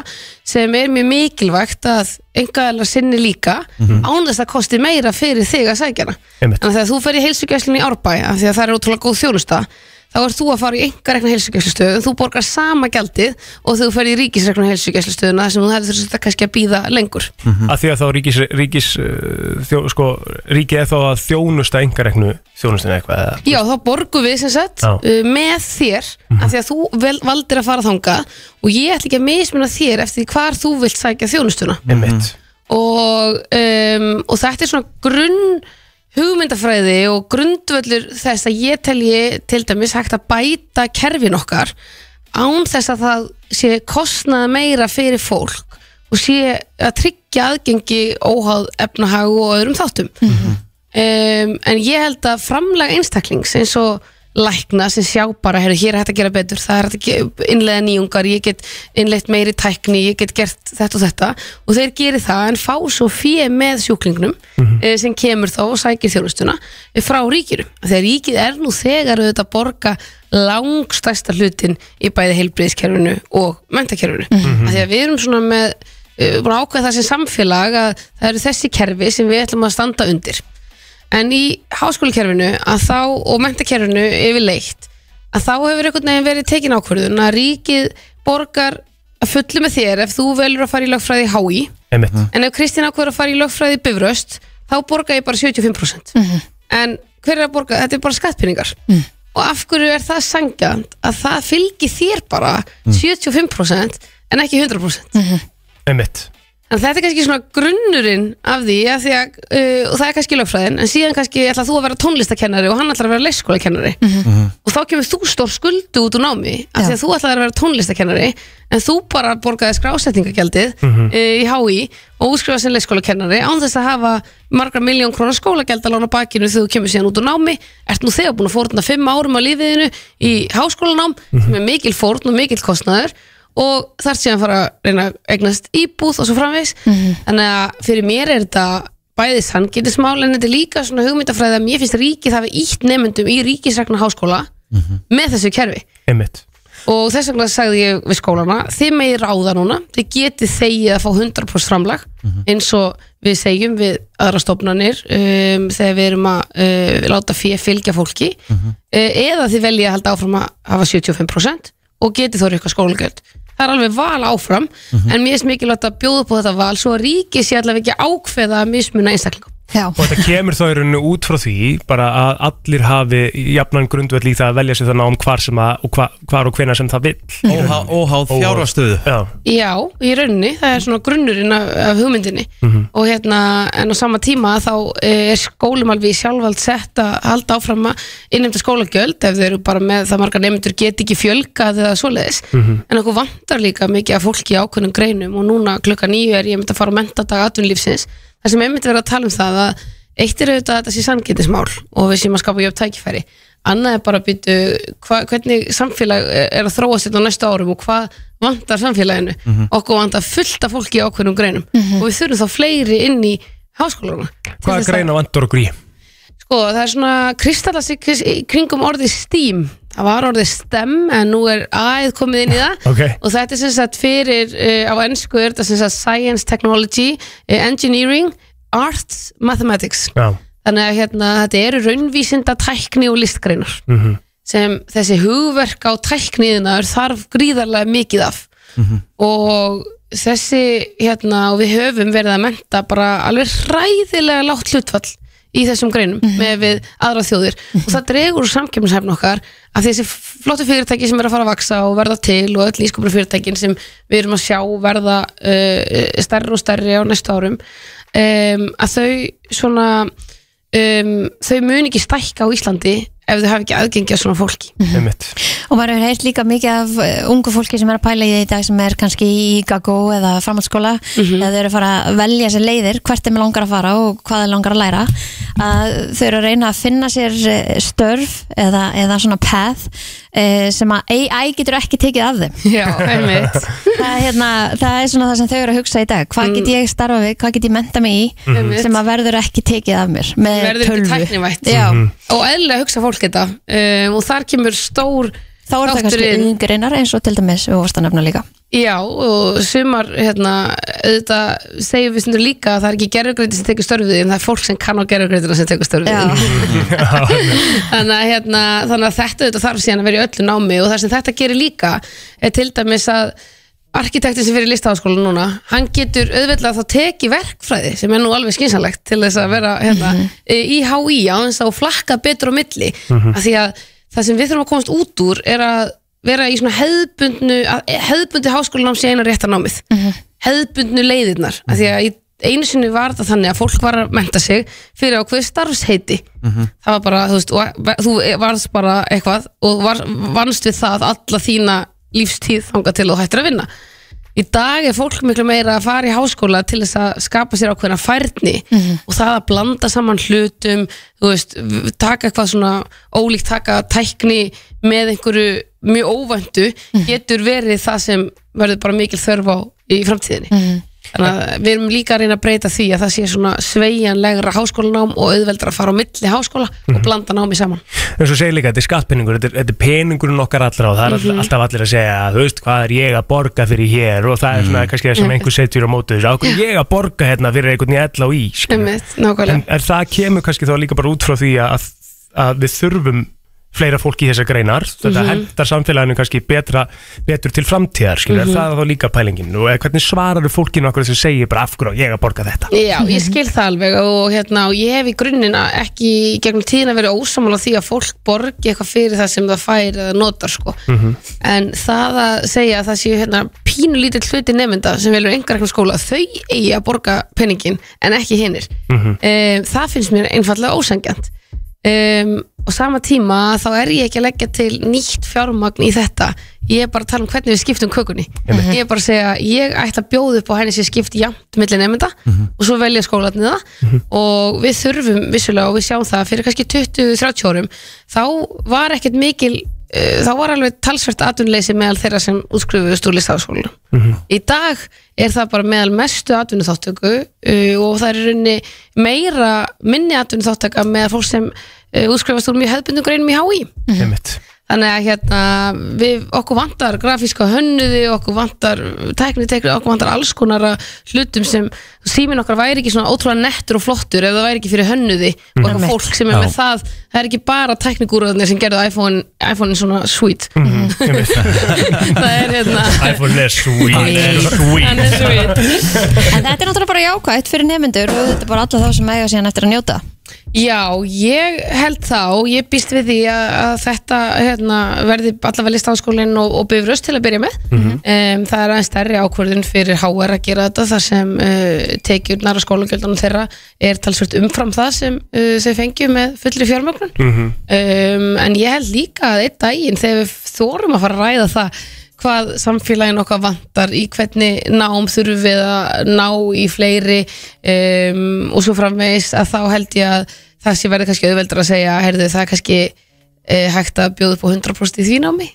sem er mjög mikilvægt að engaðalega sinni líka án þess að kosti meira fyrir þig að sækjana en þegar þú fer í heilsugjæslunni í Árbæ af því að það er ótrúlega góð þjónusta þá er þú að fara í engarekna heilsugjæslustöð en þú borgar sama gjaldið og þú fer í ríkisrekna heilsugjæslustöðuna sem þú hefur þurft að kannski að býða lengur. Af því að þá ríkis, ríkis uh, þjó, sko, ríkið er þá að þjónusta engareknu þjónustinu eitthvað eða? Já, þá borgum við sem sagt Já. uh, með þér af því að þú vel, valdir að fara þangað og ég ætla ekki að mismuna þér eftir hvar þú vilt sækja þjónustuna. Einmitt. Og, um, og þetta er svona grunn hugmyndafræði og grundvöllur þess að ég telji til dæmis hægt að bæta kerfin okkar án þess að það sé kostnaða meira fyrir fólk og sé að tryggja aðgengi óháð efnahag og öðrum þáttum. Um, en ég held að framlega einstaklings eins og lækna sem sjá bara, heyrðu, hér er hægt að gera betur það er hægt að innleiða nýjungar ég get innleitt meiri tækni, ég get gert þetta og þetta. Og þeir gerir það en fá svo fyrir með sjúklingnum mm sem kemur þá og sækir þjónustuna eh, frá ríkinu, þegar ríkið er nú þegar auðvitað að borga langstæsta hlutin í bæði heilbriðskerfinu og mentakerfinu mm því að við erum svona með uh, búin að ákveða það sem samfélag að það eru þessi kerfi sem við ætlum að standa undir en í háskólakerfinu að þá, og mentakerfinu yfirleitt að þá hefur einhvern veginn verið tekin ákvörðun að ríkið borgar að fullu með þér ef þú velur að fara í lögfræði HÍ Einmitt. En ef Kristín ákvörður að fara í lögfræði Bifröst þá borga ég bara 75% en hver er að borga, þetta er bara skattpinningar og af hverju er það sangjant að það fylgir þér bara 75% en ekki 100% Einmitt En þetta er kannski svona grunnurinn af því, af því að, uh, og það er kannski lögfræðin, en síðan kannski ætla þú að vera tónlistakennari og hann ætlar að vera leikskólakennari. Og þá kemur þú stór skuldu út úr námi af því að þú ætlar að vera tónlistakennari en þú bara borgaði skrásetningagjaldið uh, í HÍ og útskrifa sem leikskólakennari án þess að hafa margar miljón krónar skólagjald að lána bakinu þegar þú kemur síðan út úr námi. Ert nú þegar búin að fórna fimm árum á lífiðinu í háskólanám sem er mikil fórn og mikil kostnaður og síðan að fara að reyna að eignast íbúð og svo framvegis. Þannig að fyrir mér er þetta bæði sanngirnismál en þetta er líka svona hugmyndafræði að mér finnst ríkið hafi ítt nefndum í ríkisregna háskóla með þessu kerfi. Einmitt. Og þess vegna sagði ég við skólana þið megið ráða núna, þið getið þegið að fá 100% framlag eins og við segjum við aðra stofnanir um, þegar við erum að uh, láta fyrir fylgja fólki. Uh, eða þið veljið að halda áfram að hafa 75% og getið þóri eitthvað skólagjöld það er alveg val áfram en mér er mikilvægt að bjóða upp á þetta val svo að ríkið sé allavega ekki ákveða að mismuna einstaklingum Já, og þetta kemur þá í rauninu út frá því bara að allir hafi jafnan grundvöld í það að velja sér það nám hvar, sem að, og hva, hvar og hvenær sem það vill. Óháð fjárhastöðu Já, Já, í rauninni, það er svona grunnurinn af, af hugmyndinni. Og hérna, en á sama tíma þá eh, er skólum alveg sjálfvald sett að halda áfram að innheimta skólagjöld ef þau eru bara með það margar nefndur get ekki fjölgað eða svoleiðis. En okkur vantar líka mikið af fólki í ákveðnum greinum og núna klukka nýju er ég myndi að fara á þar sem myndi vera að tala um það að eitt er auðvitað að þetta sé samgætismál og við séum að skapa jöfn tækifæri. Annað er bara að byttu hvernig samfélag er að þróa sér á næstu árum og hvað vantar samfélaginu? Okkur vantar fullt af fólki í ákveðnum greinum og við þurfum þá fleiri inn í háskóluna Hvaða greina vandur okkur í? Sko, það er svona kristallast í kris- í kringum orðið STEAM það var orðið STEM en nú er AIð komið inn í það. Ok. og þetta er sem sagt fyrir uh, á ennsku er þetta sem sagt Science, Technology, uh, Engineering Arts, Mathematics. Já, þannig að hérna, þetta eru raunvísinda tækni og listgreinar. Mhm. sem þessi hugverk á tækniðina þarf gríðarlega mikið af. Og þessi hérna, og við höfum verið að menta bara alveg hræðilega lágt hlutfall í þessum greinum með við aðra þjóðir. Og það dregur samkjöfnishæfn okkar af þessi flottu fyrirtæki sem er að fara að vaksa og verða til og öll nýskupra fyrirtækin sem við erum að sjá verða uh, stærri og stærri á næstu árum um, að þau svona um, þau mun ekki stækka á Íslandi ef þau hafi ekki aðgengi að svona fólki. Einmitt. Og maður hefur heyrt líka mikið af uh, ungu fólki sem er að pæla í því í dag sem er kannski í GAGO eða framhaldsskóla eða þau eru að fara að velja sér leiðir hvert er með langar að fara og hvað er langar að læra. Að þau eru að reyna að finna sér uh, störf eða, eða svona path sem að AI getur ekki tekið af þeim. Já, einmitt. Það, er hérna, það er svona það sem þau eru að hugsa í dag. Hvað get ég starfa við, hvað get ég menta mig í? Einmitt. sem að verður ekki tekið af mér með verður ekki tölvu. tæknivætt. Já, og eðlilega hugsa fólk þetta. Um, og þar kemur stór þá er það kannski yngreinar eins og til dæmis við vorst að nefna líka. Já, og sumar hérna, auðvitað segjum við stundur líka að það er ekki gerðugreiti sem tekur störfið en það er fólk sem kann á gerðugreitina sem tekur störfið Já. þannig, að, hérna, þannig að þetta auðvitað þarf síðan að vera í öllu námi og það sem þetta gerir líka er til dæmis að arkitektin sem fyrir listaháskóla núna hann getur auðvitað þá teki verkfræði sem er nú alveg skynsanlegt til þess að vera hérna, í HÍ á þess að flakka betur á milli. Af því að það sem við þurfum að komast út úr er að vera í svona hefðbundnu að hefðbundi háskólanám sé eina rétta námið. Hefðbundnu leiðirnar. Af því að í einu sinni var þetta þannig að fólk var að menta sig fyrir ákveð starfsheiti. Það var bara, þú veist, og, þú varst bara eitthvað og var, vannst við það alla þína lífstíð þangað til þú hættir að vinna í dag er fólk miklu meira að fara í háskóla til þess að skapa sér ákveðna færni og það að blanda saman hlutum veist, taka eitthvað svona ólíkt taka tækni með einhverju mjög óvæntu getur verið það sem verður bara mikil þörf á í framtíðinni. Þannig að við erum líka að reyna að breyta því að það sé svona sveigjanlegra háskólanám og auðveldra að fara á milli háskóla og blanda námi saman. En svo segir líka, þetta er skattpenningur, þetta er, þetta er peningurinn okkar allra og það er mm alltaf allir að segja þú veist, hvað er ég að borga fyrir hér? Og það er svona kannski það sem einhver setjur á mótu þessu. Ákveð ég að borga hérna fyrir einhvern í ell á í en það kemur kannski þá líka bara út frá því að, að við þurfum fleira fólki í þessar greinar. Þetta Mhm. hendar samfélaginu kannski betra, betur til framtíðar, skilur, Mhm. er það þá líka pælingin. Og eh, hvernig svarar þú fólkinu okkur sem segir bara af hverju ég að borga þetta? Já, ég skil það alveg og, hérna, og ég hef í grunnina ekki gegnum tíðina verið ósamála því að fólk borgi eitthvað fyrir það sem það fær eða notar sko. en það að segja að það séu hérna, pínu lítill hluti nefnda sem velur engar eitthvað skóla þau eigi að borga penningin en ekki hinnir um, um, og sama tíma þá er ég ekki að leggja til nýtt fjármagn í þetta. Ég er bara að tala um hvernig við skiptum kökunni. Ég er bara að segja, ég ætla að bjóða upp á henni sem skipt jafnt milli nefnda og svo velja skólanið það. Og við þurfum vissulega og við sjáum það fyrir kannski 20-30 árum þá var ekkert mikil þá var alveg talsvert atvinnuleysi meðal þeirra sem útskrifuðust úr listafaskólinu í dag er það bara meðal mestu atvinnuþáttöku uh, og það er í rauninni meira minni atvinnuþáttaka með fólk sem uh, útskrifast úr mjög hefðbundum greinum í HÍ Einmitt. Þannig að hérna við, okkur vantar grafíska hönnuði okkur vantar tekni, tekni okkur vantar alls konar hlutum sem síminn okkar væri ekki svona ótrúlega nettur og flottur ef það væri ekki fyrir hönnuði. Og eitthvað fólk sem er Já. með það. Það er ekki bara teknikúrarnir sem gerðu iPhone iPhone svona sweet það er hérna iPhone er sweet hann er sweet En þetta er náttúrulega bara jákvætt fyrir nefnendur og þetta er bara alla þá sem eiga síðan eftir að njóta Já, ég held þá, ég býst við því að, að þetta hérna, verði allavega listaháskólinn og, og bifröst til að byrja með. um, það er aðeins stærri ákvörðun fyrir HR að gera þetta þar sem uh, tekjurnar og skólagjöldunum þeirra er talsvert umfram það sem uh, þau fengju með fullri fjármögnun. um, en ég held líka að einn daginn þegar við þórum að fara að ræða það hvað samfélagin okkar vantar í hvernig nám þurfum við að ná í fleiri um, og svo framvegis að þá held ég að það sé verið kannski auðveldur að segja heyrðu það er kannski uh, hægt að bjóða upp á 100% í því námi.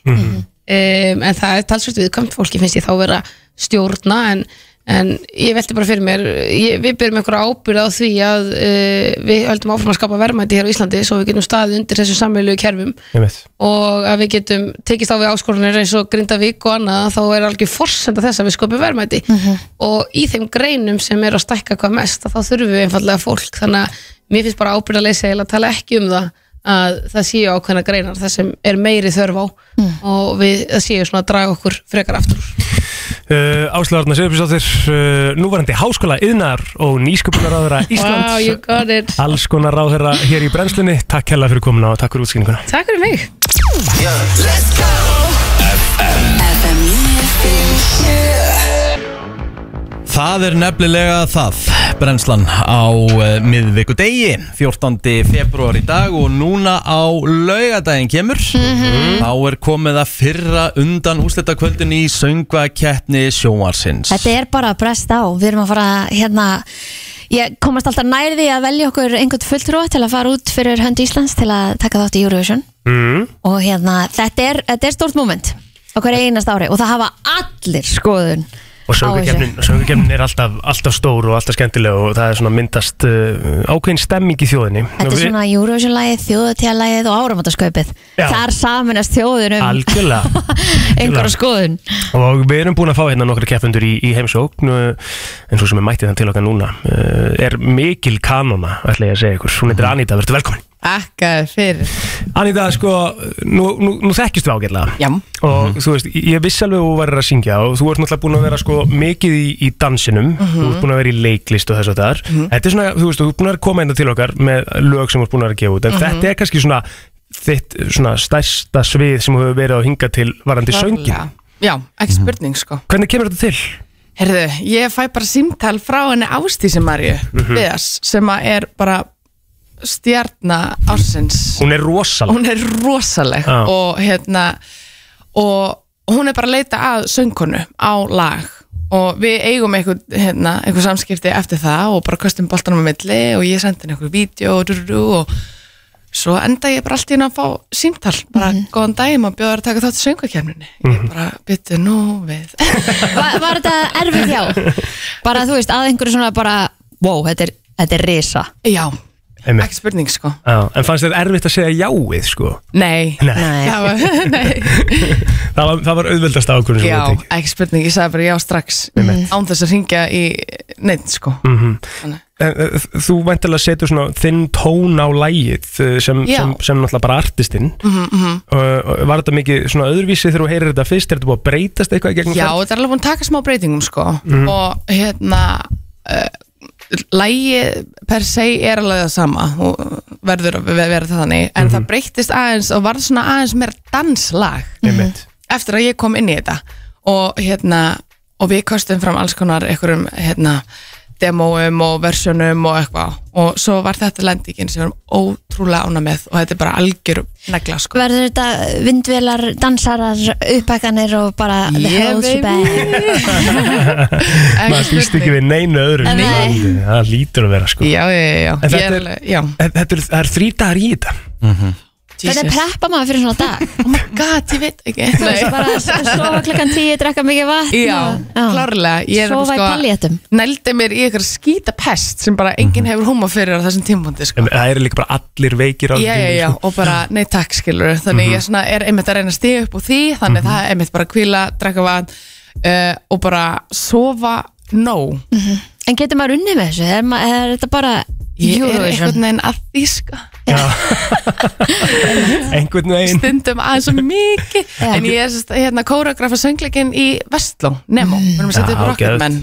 Um, en það er talsvert viðkvæmt fólki finnst ég þá vera stjórna en, en ég velti bara fyrir mér ég, við byrjum einhverja ábyrð á því að uh, við höldum áfram að skapa verðmæti hér á Íslandi svo við getum staðið undir þessu samveilu kerfum. Og að við getum tekist á við áskorunir eins og Grindavík og annað þá er algjör forsenda þess að við skopum verðmæti. Og í þeim greinum sem er að stækka hvað mest þá þurfum við einfallega fólk. Þannig að mér finnst bara ábyrð að leysa eða tala ekki um það að það séu ákveðna greinar það sem er meiri þörf á. Og við, það séu svona að draga okkur frekar aftur. Uh, Áslöðarna Sigurbjörnsdóttir uh, núvarandi háskóla, yðnar og nýsköpunaráðara Íslands. Wow, you got it. Alls konar ráðherra hér í brennslunni. Takk hella fyrir komuna og takk fyrir útskýninguna Takk fyrir mig. Það er nefnilega það, brennslan á uh, miðvikudegi, 14. februar í dag og núna á laugadaginn kemur. Þá er komið að fyrra undan úrslitakvöldin í söngvakeppni sjónvarsins. Þetta er bara að bresta á Við erum að fara hérna Ég komast alltaf nær því að velja okkur einhvern fulltrúa til að fara út fyrir hönd Íslands til að taka þátt í Eurovision mm. og hérna, þetta er, þetta er stórt moment okkur einast ári og það hafa allir skoðun og söngukefnin er alltaf, alltaf stór og alltaf skemmtileg og það er svona myndast uh, ákveðin stemming í þjóðinni. Þetta er svona Eurovision-lægið, þjóðatíðallægið og áramöndaskaupið Já. Þar saminast þjóðun um algjörlega. Einhverja skoðun. Og við erum búin að fá hérna nokkra keppendur í, í heimsókn uh, eins og sem er mættið þann til okkar núna. Uh, er mikil kanona ætla ég að segja ykkur, hún heitir Anita, verður velkomin Akka fyrir. Anita, sko, nú, nú, nú þekkist við ágætlega. Já, og þú veist, ég vissi alveg að þú værir að syngja og þú ert náttúrulega búin að vera sko mikið í, í dansinum, þú ert búin að vera í leiklist og þess og þar, þetta er svona, þú veist, þú ert búin að koma inn til okkar með lög sem þú ert búin að vera að gefa út, en þetta er kannski svona þitt svona stærsta svið sem þú hefur verið að hinga til varandi söngin. Já, ekki spurning sko. Hvernig kemur þetta til? Herðu, ég fæ bara símtal frá henni Ástísi Marju Mhm. Viðas sem að er bara stjarna ársins. Hún er rosalega. Hún er rosaleg Já. og hérna og hún er bara að leita að söngkonu á lag. Og við eigum eitthvað, hérna, eitthvað samskipti eftir það og bara kostum boltanum á milli og ég sendi henni eitthvað vídeo og, og svo enda ég bara allt í henni að fá símtal. Bara góðan daginn og bjóðar að taka þátt í söngakefninni ég bara byttu nú við. Var, var þetta erfið hjá? Bara þú veist, að einhverju svona bara Wow, þetta er, þetta er risa. Já, Einmitt. ekki spurning sko Já, en fannst þetta erfitt að segja jáið, sko? nei, Nei. Nei. Já, nei. Það var, það var auðveldast ákvörðin sem já þú tekið. ekki spurning, ég sagði bara já strax án þess að ringja í neitt sko Mhm. Þannig. En, uh, Þú væntilega setur svona þinn tón á lægið uh, sem, Já. sem, sem náttúrulega bara artistinn mm -hmm. uh, Var þetta mikið svona öðruvísi þegar þú heyrir þetta fyrst? Er þetta búið að breytast eitthvað í gegnum Já, þetta er alveg búin að taka smá breytingum sko Mhm. og hérna uh, lægi per se er alveg það sama og verður að ve- vera það þannig en það breytist aðeins og varð svona aðeins meira danslag Einmitt. eftir að ég kom inn í þetta og hérna og við kostum fram alls konar einhverjum hérna demóum og versjónum og eitthvað. Og svo var þetta lendingin sem við erum ótrúlega ána með og þetta er bara algjör negla sko. Verður þetta vindvélar, dansarar, uppækanir og bara the baby. shebang? Maður býst ekki við neinu öðru Nei. Það lítur að vera sko. Já, já, já, já, En þetta er er- er, er þrý dagar í þetta Hvernig preppa maður fyrir svona dag? Oh my god, ég veit ekki. Þú veist, bara að sofa klukkan tíu, drekka mikið vatn Já, klárlega. Ég er Sofa í sko, palléttum Nældi mér í eitthvað skýta pest sem bara enginn hefur húma fyrir á þessum tímpundi sko. Það eru líka bara allir veikir á Já, já, já, og bara, nei takk skilur Þannig ég svona er einmitt að reyna að stiga upp úr því Þannig það er einmitt bara að kvíla, drekka vatn uh, Og bara sofa nóg. En getur maður unnið með þessu? Er, ma- er þetta bara Ég er einhvern veginn að því sko Einhvern veginn. Stundum aðeins svo mikið. En ég er hérna kóragrafa söngleikin í Vestló, Nemo. Við erum að setja upp Rocketman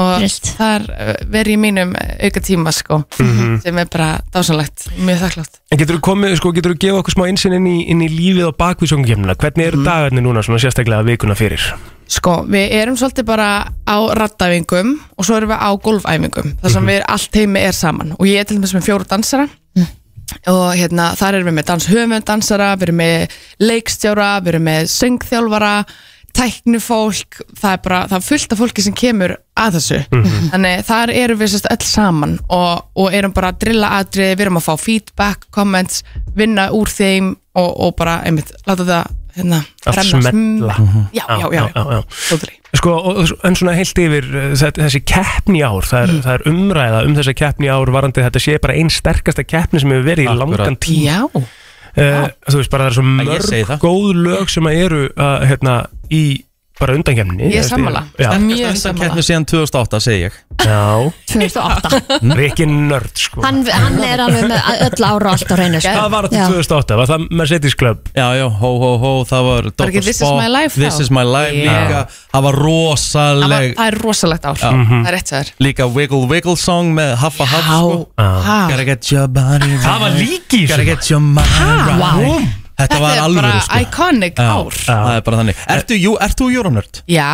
Og þar uh, verð ég mínum uh, auka tíma sko Sem er bara dásanlegt, mjög þakklátt En getur þú komið, sko, getur þú gefa okkur smá einsinn inn í, inn í lífið bakvið songkemna Hvernig eru dagarnir núna svona sérstaklega vikuna fyrir? Sko, við erum svolítið bara á rattæfingum og svo erum við á golfæfingum þar sem við allt heimi er saman. Og ég er til dæmis með fjóru dansara. Og hérna, þar erum við með danshöfundansara við erum með leikstjóra við erum með söngþjálfara tæknifólk, það er bara það er fullt af fólki sem kemur að þessu. Þannig þar erum við sérst öll saman og, og erum bara að drilla atrið við erum að fá feedback, comments vinna úr þeim og, og bara einmitt, láta það hérna, Að renna smella. sm- já, já, já, já. Sko, og, en svona heilt yfir þetta- þessi keppni í ár, það er, það er umræða um þessa keppni í ár varandi þetta sé bara einn sterkasta keppni sem hefur verið í Akkurat. langan tíma. Já, uh, Þú veist, bara það er svo mörg góð lög sem að eru uh, hérna, í bara undankemni Ég er sammála. Já, mjög Þetta sammála keppni síðan 2008 segi ég já 2008 Rikki nörd, sko hann, hann er alveg með öll ára allt á reynu sko. Hvað var þetta Já. 2008? Var það Mercedes Club? Já, já, hó, hó, hó, það var Dr. ekki This is Spock, my life This þá? is my life Já. líka Það var Það, var, rosaleg það er rosalegt ár. Mhm. það er rétt sér Líka Wiggle Wiggle song með Haffa Haff sko. Gotta get your body right Það var líki í Gotta þessu. get your mind right Þetta Þetta var er alvöru bara sko. iconic ár Það er bara þannig Ertu, jú, ert þú Euronörd? Já,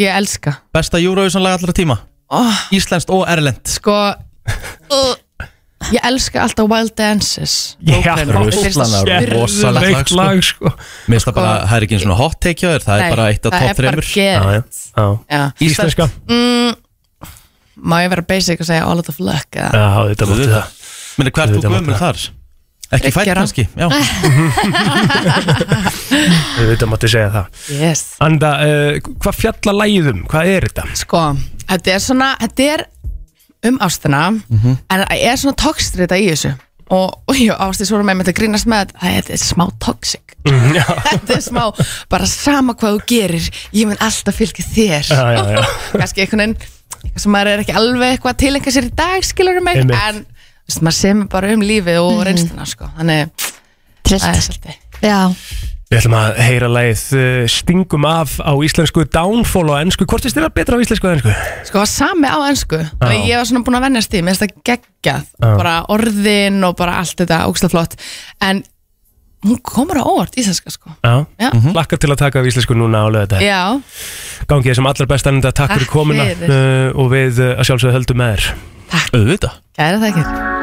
ég elska Besta Eurovision-lag allra tíma? oh, Íslenskt og erlend Sko uh, Ég elska alltaf Wild Dances Já, Óperuna. Mér finnst það Russland er spyrð- rosalegt lag, Sérleikt sko. lag, sko Mér finnst það bara, það er ekki eins og hot take hjá þér Það Nei, er bara eitt af það top er bara 3 Já, já, get já. Já. Íslenska Má ég vera basic og segja all of the luck eða? Já, þetta mátti það Meni, hvað ert þú Auðvitað gömul mátti þar? Ekki fætt kannski? Já, Þetta mátti segja það Yes Anda, uh, hvað fjalla lægðum? Hvað er þetta? Sko, þetta er svona Þetta er um ástina Mhm. En það er svona toxstrita í þessu Og, og já, ástið svo með með að grínast með að þetta er smá toxic Já, Þetta er smá, bara sama hvað þú gerir Ég mun alltaf fylgja þér já, já, já. kannski einhvern veginn eitthvað sem maður er ekki alveg eitthvað að tilengja sér í dag skilur mig, Einmitt. en þú veist, maður semur bara um lífið og reynsluna sko. þannig það er Trillt svolítið. Já, Við ætlum að heyra lægið uh, Stingum af á íslensku Downfall á ennsku Hvort er stila betra á íslensku og ennsku? sko, sami á ennsku þannig ég var svona búin að vennast því, mér finnst það geggjað. Já. bara orðin og bara allt þetta ógstlega flott, en hún komur á óvart íslenska sko. Já, Já. Lakkar til að taka af íslensku núna á lögða já, Gangið sem allar best enda Takk fyrir Takk komuna. fyrir. uh, Og við uh, að sjálfsögðu höldum með þér. Auðvitað. Kæra það ekki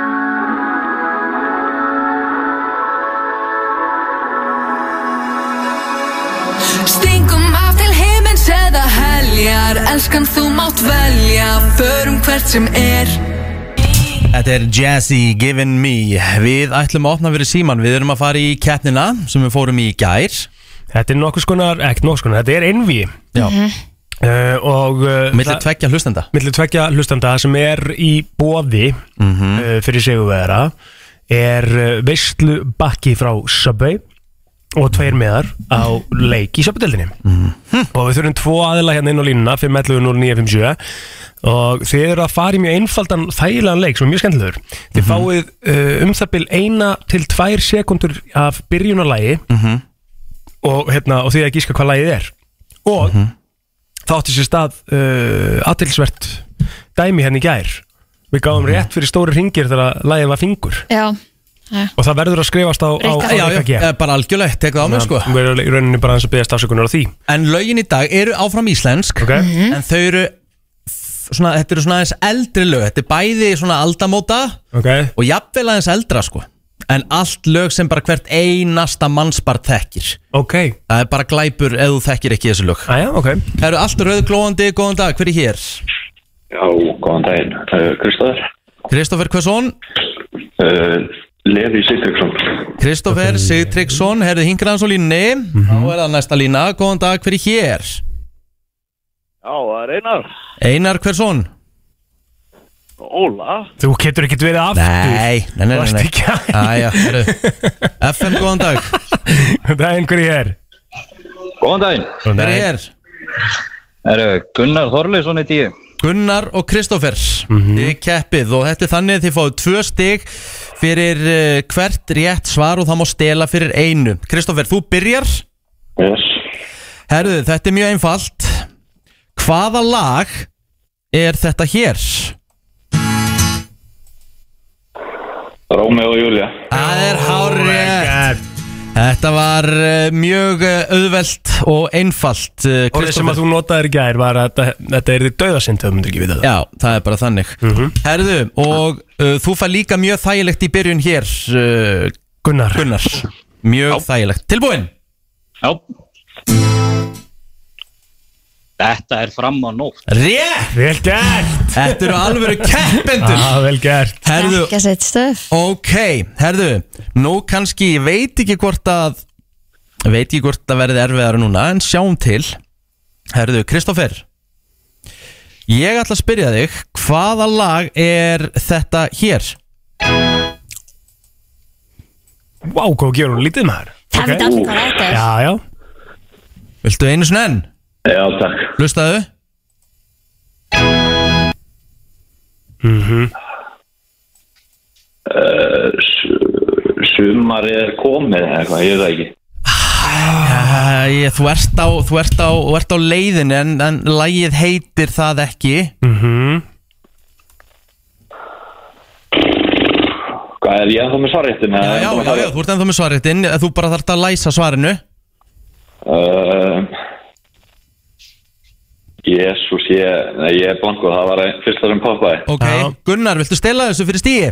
heljar Elskan þú mátt velja. Förum hvert sem er. Þetta er Jazzy Given Me. Við ætlum að opna fyrir síman Við erum að fara í keppnina sem við fórum í gær. Þetta er nokkuð skonar, ekkert nokkuð skonar Þetta er envi Já, uh, Og uh, millir það- tveggja hlustenda. milli tveggja hlustanda sem er í bóði uh, fyrir sigurvera er uh, veistlu bakki frá Subway og tveir meðar á leik í Subway-deldinni og við þurfum tvo aðila hérna inn á línuna 511-0957 og þið eru að fara í mjög einfaldan þægilegan leik sem er mjög skemmtilegur. Þið fáið uh, um það bil eina til tvær sekundur af byrjunarlægi og, hérna, og þið að gíska hvað lægið er. Og það átti sér stað uh, aðtilsvert dæmi hérna í gær. Við gáum rétt fyrir stóri ringir þegar lægið var fingur. Já og það verður að skrifast á, á, á. Já, já, eh, bara algjörlega, tek það á mig sko. Við erum í rauninni bara aðeins að byggja stafsökunar á því. En lögin í dag eru áfram íslensk ok, En þau eru f- svona, Þetta eru svona aðeins eldri lög. Þetta er bæði svona aldamóta ok, Og jafnvel aðeins eldra sko. En allt lög sem bara hvert einasta mannsbar þekkir. Ok. Það er bara glæpur ef þú þekkir ekki þessu lög. Aðja, ok, Það eru allt rauðglóðandi, góðan dag, hver er hér? Já, góðan daginn. Uh, Kristóður, Kristoffer Kvesson. Uh, Levi Sigtryggsson. Kristoffer Sigtryggsson, herðu hingra hans á línni. Þá er það næsta lína, góðan dag, hver er hér? Já, það er Einar. Einar Hversson? Óla. Þú getur ekkert verið aftur. Nei, nei, nei, nei, nei. Æja, herru FM, góðan dag. Það er einhverju hér? Góðan daginn. Hver er hér? Er Gunnar Þorleifsson í tíu Gunnar og Kristoffer. Þið keppið og þetta er þannig að þið fáið tvö stig fyrir uh, hvert rétt svar og það má stela fyrir einu. Kristoffer, þú byrjar. Yes. Herðu, þetta er mjög einfalt. Hvaða lag er þetta hér? Rómeo og Júlia Það er hárið Þetta var uh, mjög uh, auðvelt og einfalt uh, Orðið sem að þú notaðir í gær var að þetta, er þið döðasind þú myndir ekki vita það. Já, það er bara þannig. Herðu, og uh, þú fær líka mjög þægilegt í byrjun hér uh, Gunnar. Gunnar. Mjög þægilegt. Tilbúin? Já Þetta er fram á nótt. Rétt! Vel gert! Þetta eru alvöru keppendur. Já, vel gert. Herðu, Ekki að setja stöð ok, herðu Nú kannski, ég veit ekki hvort að Veit ekki hvort það verði erfiðara núna En sjáum til. Herðu, Kristoffer Ég ætla að spyrja þig Hvaða lag er þetta hér? Vá, hvað gerur hún lítið maður. Það veit allir hvað þetta er. Já, já. Viltu einu svona enn? Já, takk Hlustaðu Mhm. uh, Sumar er komið eða eitthvað, ég veit það ekki Æ, þú, ert á, þú, ert á, þú ert á leiðin en, en lagið heitir það ekki Mhm. Hvað er ég ennþá með svarréttin? Já, já, já, já, þú ert ennþá með svarréttin Þú bara þarft að læsa svarinu uh, Jésús, ég, nei, ég er blanko, það var fyrsta sem poppaði Ok, Gunnar, viltu stela þessu fyrir stíi?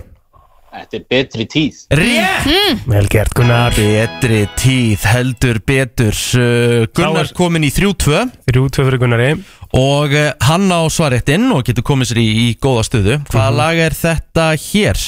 Þetta er betri tíð. Rétt! Vel gert Gunnar. Betri tíð, heldur betur. Uh, Gunnar komin í 3-2 3-2 fyrir Gunnari. Og uh, hann á svarréttin og getur komið sér í, í góða stöðu. Hvaða Mhm. lag er þetta hér?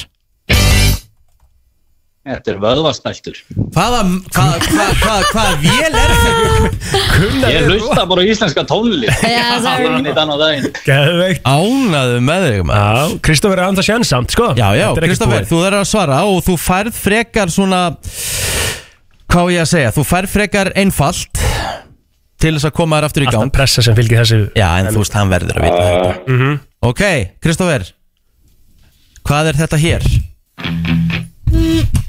Þetta er vöðvastæltur. Hvaða, hvaða, hvaða, hvaða, hvaða vél er þetta? Ég hlusta bara íslenska tónlist. Já, það er- þann á daginn. Geðveikt. Ánaðu með þig maður. Já, Kristoffer er andað sjansamt, sko. Já, já, búið. þú þarf að svara og þú færð frekar svona Hvað ég að segja? Þú færð frekar einfalt Til þess að koma þér aftur í gang. Alltaf pressa sem fylgir þessu. Já, en þú veist, hann verður að vita þetta. Mhm. Ok, Kristoffer Hvað er þetta hér?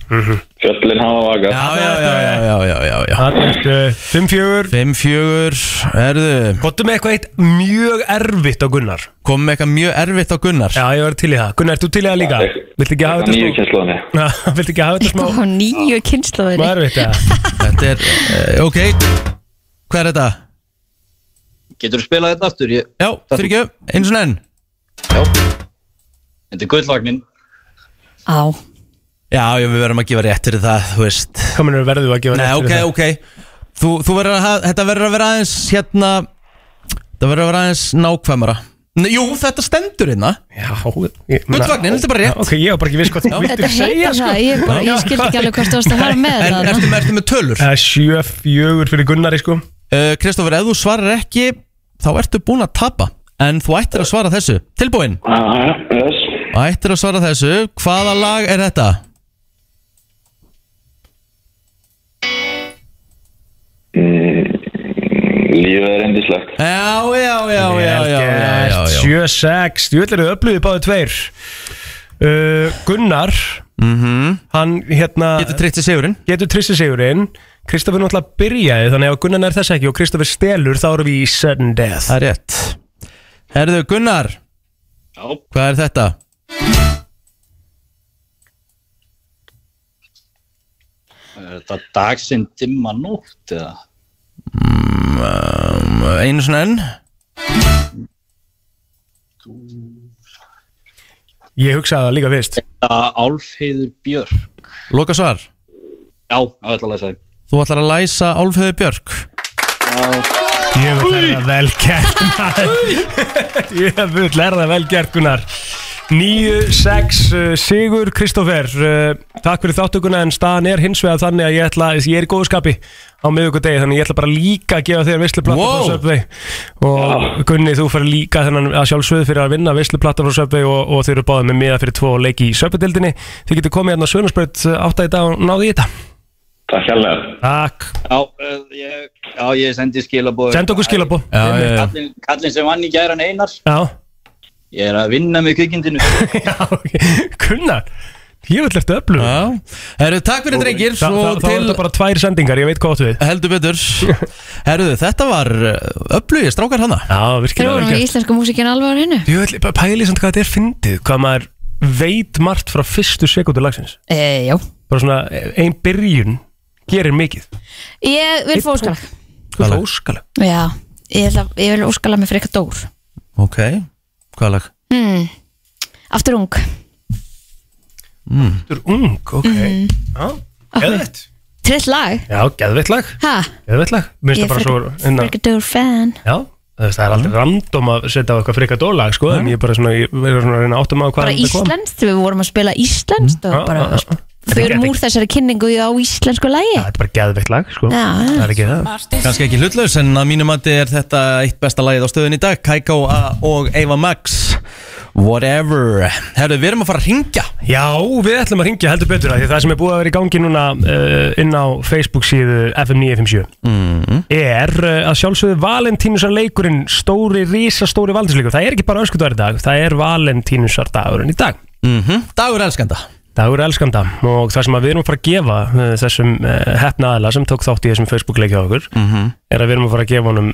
Fjöllin hafa vakað. Já, já, já, já, já, já, já, já. Það er uh, 5-4 5-4, erðu Kottu með eitthvað eitt mjög erfitt á Gunnar. Kom með eitthvað mjög erfitt á Gunnar. Já, ég var til í það. Gunnar, ert þú til í það líka? Viltu ekki hafa þetta Nýju smá kynnslóðinni Já, Viltu ekki hafa þetta smá Á nýju kynnslóðinni Smá erfitt, eða? Þetta er, uh, ok. Hvað er þetta? Getur þú spilað þetta aftur? Ég... Já, fyrir ekki, eins og enn. Þetta er gullvagnin Á Já, já, við verðum að gefa rétt fyrir það, þú veist. Kominur verðu að gefa Nei, rétt ok, fyrir það. ok. Þú, þú verður að hafa, þetta verður að vera aðeins hérna Það verður að vera aðeins nákvæmara. Nei, Jú, þetta stendur hérna. Já, ég- Gullvagnin, þetta er bara rétt. Já, Ok, ég var bara ekki viss hvað þú Þetta segja heitir sko. það, ég, bara, ég skildi ekki alveg hvort þú varst að fara með En það ertu, með- ertu með tölur? Það er 7-4 fyrir Gunnari sko. Uh, Kristoffer, ef þú svarar ekki Þá ertu búinn að tapa. En þú ættir að svara þessu. Tilbúinn? Ah, yes. Ættir að svara þessu. Hvaða lag er þetta? Lífið er endislegt Já, já, já, já, já, já, já, já. 7-6 Þú ætlir að upplöðu báðu tveir uh, Gunnar Hann hérna. Getur sér sigurinn Getur trissi sigurinn Kristoffer náttúrulega byrjaði Þannig að Gunnar er þess ekki Og Kristoffer stelur Þá erum við í sudden death Það er rétt Herðu, Gunnar Já Hvað er þetta? Er þetta dagsinn dimma nótt eða? Um, einu svona enn. Ég hugsaði það líka fyrst. Álfheiður Björk. Loka svar? Já, það ætla að lesa þig. Þú ætlar að læsa Álfhöðu Björk? Ég vil er það vel gert. Ég vil er það vel gert Gunnar 9-6 uh, Sigur Kristoffer uh, Takk fyrir þáttökuna en staðan er hins vegar þannig að ég ætla, ég er í góðu skapi á miðvikudegi þannig að ég ætla bara líka að gefa þér veisluplatta Wow. frá Subway. Og Gunni þú fyrir líka þennan að sjálfsögðu fyrir að vinna veisluplatta frá Subway og, og þeir eru báðið með miða fyrir tvo leiki í Subway-dildinni þið getur komið hérna Svönarsbröð átta í dag og náðu í þetta. Takk hérlega. Takk. Já, uh, ég, já, ég sendi skilabóð Send okkur skilaboð. Já, já, já. Kallinn, kallinn sem vann í gæran Einar. Já, Ég er að vinna með kvikindinu Gunnar Ég vil eftir öflug Já, herru, takk fyrir drengir. það, það til er þetta bara tvær sendingar, ég veit hvað áttu við. Heldur betur. Herru, þetta var öflugir strákar hana. Já, virkilega með gert. íslensku músikinn alveg á hennu Ég vil bara pæli samt hvað þetta er fyndið Hvað maður veit margt frá fyrstu sekundu lagsins. E, Já. Bara svona ein byrjun gerir mikið. Ég vil fá óskala Þú er óskalag Já, ég, ætla, ég vil óskala með freka dór. Ok, hvað lag? hmm. Aftur ung Þú er ung, ok. Já, geðvett Trill lag? Já, geðvett lag. Ha, Geðvett lag. Mér finnst það bara svo innan, freka dór fan. Já, þú veist, það er aldrei random að setja á eitthvað frika dólag sko, en ég er bara svona, ég verður svona að reyna að áttum á hvað Bara íslenskt, við vorum að spila íslenskt og Já, bara já, já. förum úr þessari kynningu á íslensku lagi. Þetta er bara geðveikt lag, sko. Já. Það er ekki það. Kannski ekki hlutlaus en að mínum mati er þetta eitt besta lagið á stöðun í dag Kaiko A og Eva Max Whatever. Herru, við erum að fara að ringja Já, við ætlum að ringja heldur betur að því það sem er búið að vera í gangi núna uh, inn á Facebook síðu FM 957 mm. er uh, að sjálfsögðu Valentínusar leikurinn stóri, rísa stóri valdinsleikur það er ekki bara öskudagur í dag, það er Valentínusar dagurinn í dag. Mm Dagur elskanda. Dagur elskanda. Og það sem við erum að fara að gefa uh, þessum hefna aðla sem tók þátt í þessum Facebook leikja okkur Mhm. er að við erum að fara að gefa honum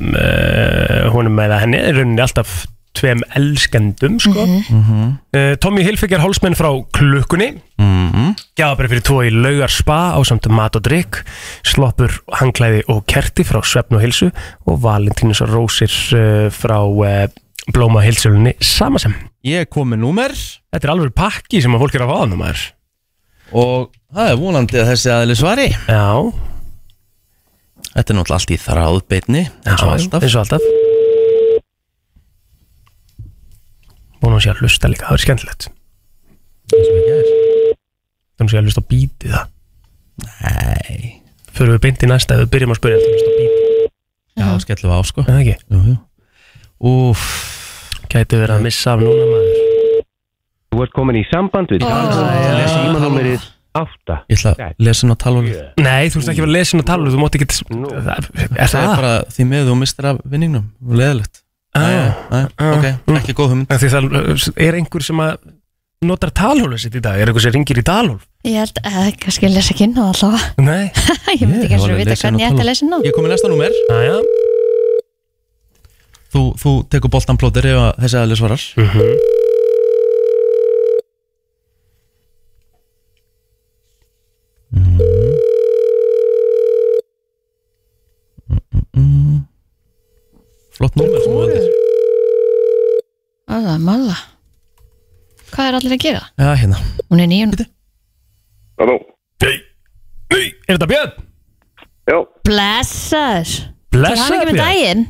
honum með að henni er rauninni alltaf tveim elskendum sko. uh, Tommy Hilfiger hálsmenn frá klukkunni. Mm. Gjafabri fyrir tvo í laugar spa á samt mat og drikk Sloppur, hangklæði og kerti frá Svefn og Hilsu og Valentínus og Rósir uh, frá uh, Blóma Hilsulunni Samasem Ég kom með númer. Þetta er alveg pakki sem að fólk er að fá hann maður. Og það er vonandi að þessi aðli svari. Já. Þetta er náttúrulega allt í þráðbeitni eins og alltaf. eins og alltaf Búin að sé að hlusta líka, það er skemmtilegt. Eins og ekki er Það sé að hlusta á bítið það. Nei. Förum við beint í næsta við byrjum að spyrja að hlusta á bítið Já, skellum við á sko. Er það ekki? jú, jú. Úf Gæti verið að missa af núna maður. Þú ert komin í samband við símanúmerið 8 Ég ætla að lesa inn á talvölu Nei, þú ert ekki að vera lesin að tala Þú mátt ekki Er Það er það? bara því með þú mistir af vinningnum Leðilegt Ah, Ok, ekki góð hugmynd. En Því það er einhver sem að notar talhólu sitt í dag? Er einhver sem ringir í talhól? Ég held að kannski lesa ekki inn á allavega. Nei. Ég myndi ekki eins og vita hvernig ég ætti að lesa inn á Ég kom með næsta númer. Aja Þú, þú tekur boltan plótir ef að þessi aðli svarar. Mm. Flott númer sem þú veldir Það er malla. Hvað er allir að gera? Já, hérna. Hún er nýjum Halló, Er þetta Björn? já, Blessaður. Til Blessaður hann ekki með Björn. daginn.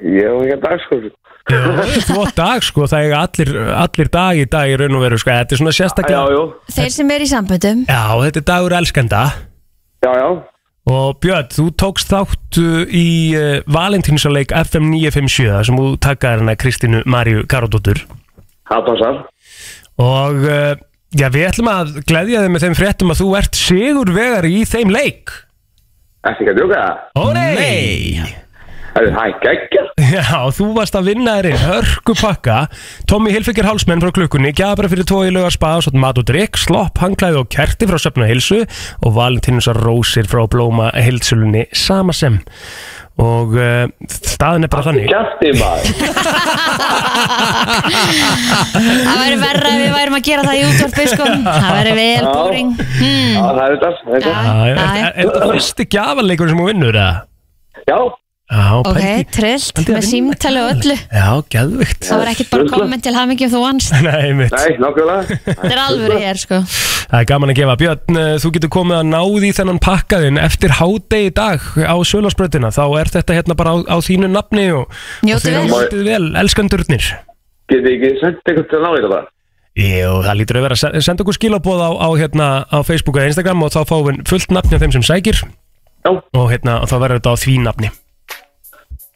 Ég hef ekki að dagskóðu. Já, Þú átt dag sko, það er allir, allir dag í dag í raun og veru sko. Þetta er svona sérstaklega já, Þeir sem er í samböndum. Já, þetta er dagur elskenda. Já, já, Og Björn, þú tókst þátt uh, í uh, Valentínusarleik FM 957 þar sem þú takkaði hérna Kristínu Maríu Karodóttur það passar. Og uh, já, við ætlum að gleðja þig með þeim fréttum að þú ert sigurvegari í þeim leik Ekki ekki að djóka það. Ó nei! Það er geggja. Já, þú varst að vinna þér hörku pakka Tommy Hilfiger hálsmenn frá klukkunni Gjabra fyrir tvo í laugar spa og mat og drikk Slopp, hangklæði og kerti frá söfna hilsu Og Valentínusar rósir frá blóma hilsulunni sama sem Og uh, staðin er bara þannig Kjæfti maður. Það væri verra ef við værum að gera það í útvarpi sko. Það væri vel Já. boring hmm. Já, það er þetta. það er þetta. Er, er, er fyrsti gjafaleikur sem þú vinnur eða? Já, Já, Ok, pældi- trillt pældi með símtali og öllu. Já, geðvikt Það var ekkert bara komment til hamingi um þú vannst. Nei, mitt nei, nokkulega. Þetta er alvöru hér sko. Það er gaman að gefa. Björn, eh, þú getur komið að náði þennan pakkaðinn eftir hádegi í dag á Sölasbröðina þá er þetta hérna bara á, á þínu nafni og, og Njótið þeir vel. njótið vel, elskandurnir. Getið þið ekki sendt eitthvað til að ná þetta bara? Jú, það lítur að vera. Senda okkur skilabóð á, á, hérna, á Facebook eða Instagram og þá fáum við fullt nafni af þeim sem sækir. Já. og hérna, og þá verður þetta á því nafni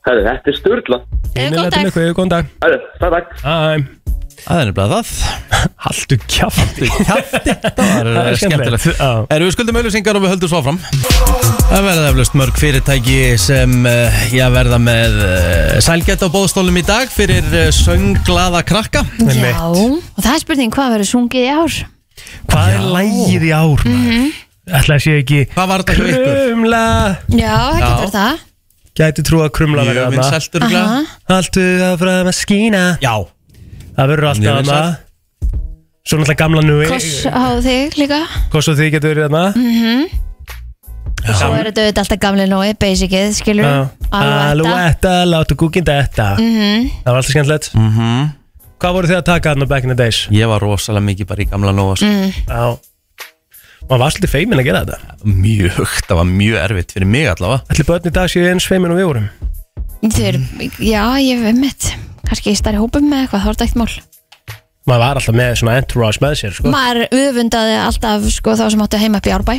Herru, þetta er störla. Innilega til ykkur, góðan dag Herru, það takk. Æ, Það er nefnilega það Haldu kjafti Kjafti Það er eh, skemmtilegt. Já. Erum við skuldum auðlýsingar og við höldum svo áfram Það verða eflust mörg fyrirtæki sem eh, já, verða með uh, sælgætt á bóðstólum í dag fyrir uh, sönglada krakka Já, og það er spurning hvað verður sungið í ár Hvað er lægið í ár? Mhm. Ætla að sé ekki Hvað var þetta hjá ykkur? Krumla Já, það Já. getur það Gæti trú að krumla Mjög verður þarna. vinsælt örugglega. Aha. Haltu það frá að skína Já Það verður alltaf Mjög þarna vinsælt. Svo náttúrulega gamla nú Koss á þig líka Koss og þið getur verið þarna mm Svo er þetta auðvitað alltaf gamli nói, basicið, skilur Já. Aluetta, láttu kúkin detta Mhm. Það var alltaf skemmtilegt mm -hmm. Hvað voru þið að taka þarna back in the days? Ég var rosalega mikið bara í gamla nóa sko. Mm. Já Maður var svolítið feimin að gera þetta. Mjög, það var mjög erfitt fyrir mig allavega. Ætli börn í dag séu eins feimin og við vorum? Þau eru, já, ég hef mitt Kannski í stærri hópum með eitthvað, þá er þetta eitt mál. Maður var alltaf með svona entourage með sér sko. Maður öfundaði alltaf sko, þá sem áttu heima upp í Árbæ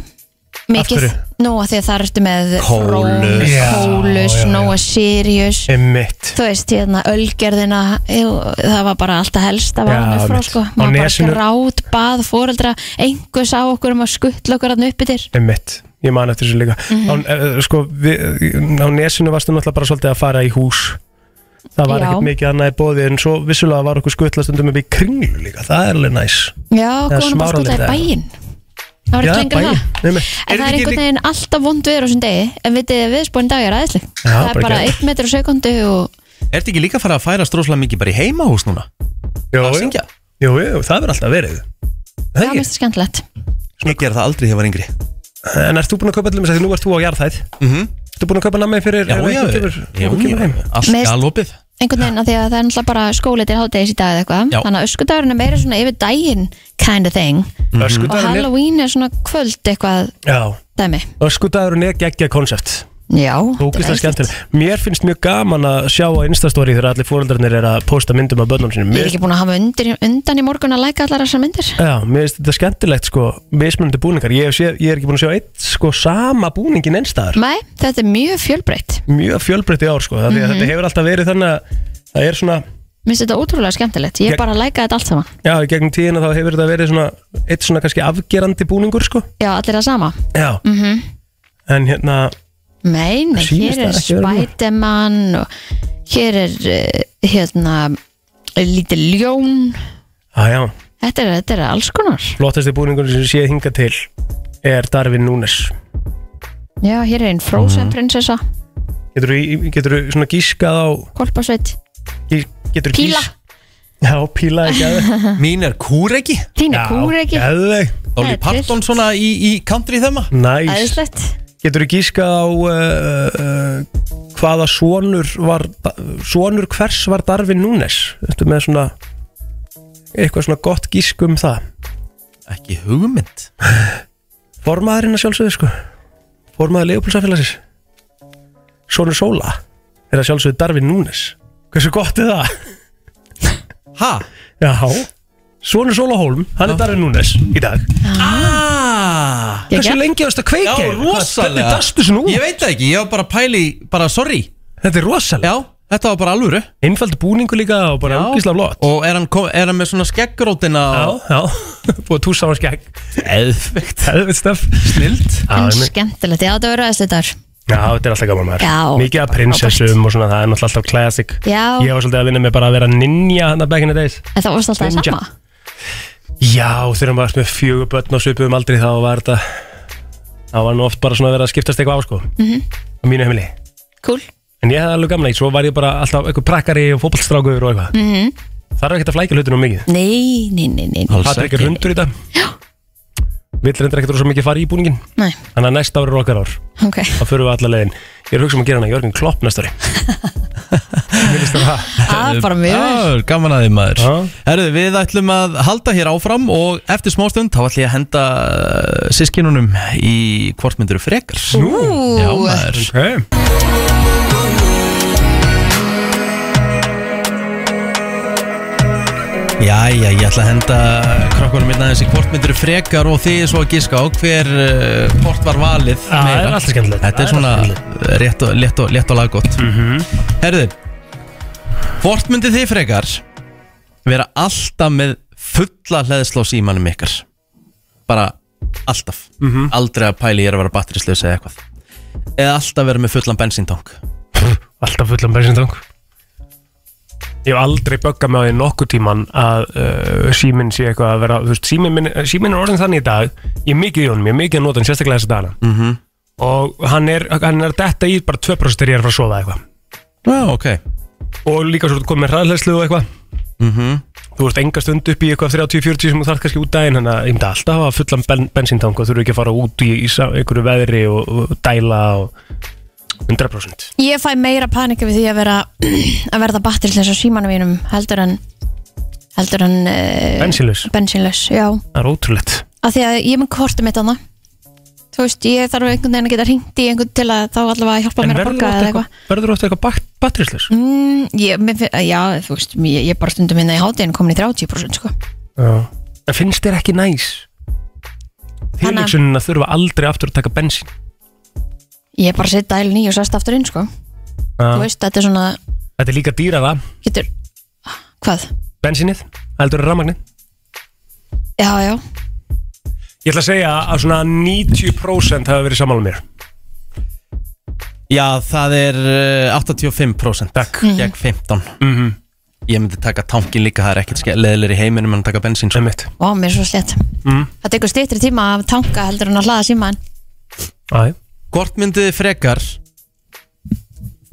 Mikið, nú að því að það ertu með Kólus. Já, Kólus, já. Nóa Sirius. Einmitt. Þú veist, hérna, Ölgerðina Það var bara alltaf helst að Já, var frá, sko. Maður bara grát, bað, fóreldra Einhver sá okkur um að skuttla okkur að uppi til Einmitt. Ég man eftir þessu líka. Mhm. á, uh, sko, við, á nesinu varstu náttúrulega bara svolítið að fara í hús. Það var ekkert mikið annað í bóði En svo vissulega var okkur skuttla stundum upp í kringlu líka. Það er alveg næs. Já, konum bara skuttla í bæinn Það var ekki en bæinn, það einmitt. En það er einhvern veginn alltaf vond viður á þessum degi En vitið þið, viðspóin dag er aðeinsleg Já, Það er bara bara ekki. 1 metr á sekundi og Er þetta ekki líka að fara að færa stróslega mikið bara í heimahús núna? Jó, Að jú. syngja? Jú, jú, það verður alltaf verið það er mest skemmtilegt Ég gerði það aldrei þegar ég var yngri En ert þú búin að kaupa allir með þess að nú ert þú á jarðhæð mm -hmm. Ertu búin að kaupa nammi fyrir Já, ef já, einhver já, kemur- já, einhver kemur já, heim? allt Mest- galopið einhvern veginn að því að það er náttúrulega bara skóli til háttegis í dag eða eitthvað. Já. Þannig að öskudagurinn er meira svona yfir daginn kind of thing Og Öskudagurinn er Halloween er svona kvöld eitthvað Já, dæmi. Öskudagurinn er geggja koncept Já, Mér finnst mjög gaman að sjá á Instastory þegar allir fóreldarnir er að posta myndum af börnum sinum Ég er ekki búin að hafa undir, undan í morgun að læka allar þessar myndir. Já, mér finnst þetta skemmtilegt sko Mismunandi búningar. Ég, sé, ég er ekki búin að sjá eitt sko sama búningin einstæðar Nei, þetta er mjög fjölbreytt. Mjög fjölbreytt í ár sko að Mhm. þetta hefur alltaf verið þannig að Það er svona Mér finnst þetta ótrúlega skemmtilegt. Ég er bara að læka þetta allt saman. Já, í gegnum tíðina þá hefur þetta verið svona Eitt svona kannski afgerandi búningur sko. Já, allir það sama. Já, mm en hérna Nei, nei, hér er? Spiderman og hér er uh, hérna lítið ljón. Já. Þetta er, þetta er alls konar. Flottasti búningur sem sé hinga til Er Darvin Núnes. Já, hér er einn. Frozen prinsessa. Getur þú getur svona gískað á Getur Píla. Já, píla ekki að Mín er kúreki. Þín er Geðveik Dolly er Parton svona í, í country þema. Næs Æðislegt Getur þú gískað á uh, uh, Hvaða sonur var Sonur hvers var Darvin Núnes? Þetta með svona Eitthvað svona gott gísk um það? Ekki hugmynd. Formaðurinn að sjálfsögðu sko. Formaður Leopoldsamfélagsins Sonur Sóla Er að sjálfsögðu Darvin Núnes. Hversu gott er það? Ha? Já Sonur Sóla Hólm, hann er Darvin Núnes í dag. Ah. Hversu lengi ást að kveika? Já, rosalega Hvernig dastu svona út? Ég veit það ekki, ég var bara að pæli Bara sorry. Þetta er rosalega. Já, þetta var bara alvöru. Einfald búningu líka og bara ógíslega flott. Og er hann, kom, er hann með svona skeggrótina Já, já. Búið að hann skegg. Eðvikt Eðvikt stöf Snild En skemmtilegt, já, þetta verður aðeins þetta Já, þetta er alltaf gaman maður. Já, Mikið af prinsessum og svona, það er náttúrulega alltaf classic. Já. Ég var svolítið að vinna með bara að vera ninja hann að back in the days. En það varst alltaf það sama Já, þegar maður varst með fjögur börn og svipuðum aldrei þá var þetta þá var nú oft bara svona að vera að skiptast eitthvað á sko. Mhm. á mínu heimili. Cool. En ég hefði alveg gamla í, svo var ég bara alltaf eitthvað prakkari og fótballstrákur og eitthvað. Mhm. Það er ekkert að flækja hlutunum mikið. Nei, nei, nei, nei Patrik er hundur í dag Já Vill reyndar ekkert rosa mikið fara í búningin Nei. Þannig að næsta ár er okkar ár. Ok. Þá fyrir við alla leiðin. Ég er að hugsa um að gera hana Jörgen Klopp næsta ári. Mér finnst það það Það er bara mjög vel. Já, gaman að því maður. Herðu, við ætlum að halda hér áfram Og eftir smástund þá ætlum ég að henda uh, Sískinunum í hvort myndur frekar? Ú. Já, maður. Okay. Jæja, ég ætla að henda krokkunum minna aðeins í hvort myndir frekar og þið svo að giska á hver uh, hvort var valið Já, það er alltaf skemmtilegt. Þetta er svona rétt og, létt og, létt og laggott mm Mhm. -hmm. Herðu, hvort myndir þið frekar vera alltaf með fulla hleðsla á símanum ykkar bara alltaf Mhm. aldrei að pæli ég er að vera batterislaus eða eitthvað eða alltaf vera með fullan bensíntank Alltaf fullan bensintang Ég hef aldrei böggað mig á því nokkuð tíman að uh, síminn sé eitthvað að vera þú veist, síminn, minn, síminn er orðin þannig í dag ég er mikið í honum, ég er mikið að nota hann sérstaklega þessa dagana mm -hmm. og hann er, hann er að detta í bara 2% þegar ég er að fara að sofa eitthvað Já, ok og líka svo komið með hraðlæslu og eitthvað -hmm. þú ert enga stund upp í eitthvað 30-40 sem þú þarf kannski út daginn þannig að ég myndi alltaf hafa fullan ben, bensíntank og þurfu ekki að fara út í, í sa- einhverju veðri og, og dæla og 100% Ég fæ meira panika við því að vera að verða batterisleis á símanum mínum heldur en heldur en uh, Bensínlaus? bensínlaus, já Það er ótrúlegt af því að ég er með kortið mitt annað þú veist, ég þarf einhvern veginn að geta hringt í einhvern til að þá allavega hjálpa En mér að verður borga þú eða oft eitthvað eitthvað, verður oft eitthvað bat batterisleis? mm, ég, mér finn- Já, þú veist, ég, ég er bara stundum minna í hátinn komin í 30% sko Já. En finnst þér ekki næs? Tilvíksunin að þurfa aldrei aftur að taka bensín Ég er bara að setja dælin í og sest aftur inn sko Þú veist, þetta er svona Þetta er líka dýrara getur, hvað? Bensínið, heldur rafmagnið Já, já, Ég ætla að segja að svona 90% hafa verið sammála mér Já, það er uh, 85% Takk gegn 15 Mhm. Ég myndi taka tankin líka, það er ekkert leðilegri í heiminum en að taka bensín sko. Einmitt. Ó, mér er svo slett mm. Það tekur stýttri tíma að tanka heldur en að hlaða síman Æ. Hvort myndið þið frekar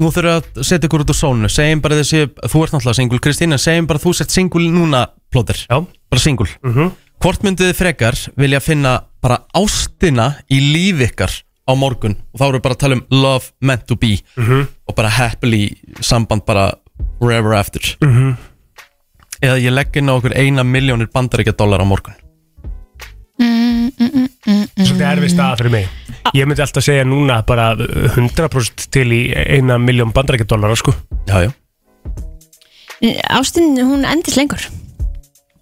Nú þurfum að setja ykkur út úr sónu Segjum bara þessi, þú ert náttúrulega singul Kristína, segjum bara þú sett singul núna plóðir Já. Bara singul Mhm. Hvort myndið þið frekar vilja finna bara ástina í líf ykkar á morgun? Og þá erum við bara að tala um love meant to be. Mhm. og bara happily samband bara forever after. Mhm. eða ég legg inn á okkur eina miljónir bandaríkja dólar á morgun mm, mm, mm, mm, Svolítið erfið stað fyrir mig. Ég myndi alltaf segja núna bara uh, 100% til í eina miljón bandarækjadólara sko. Já, já. Ástin, hún endist lengur.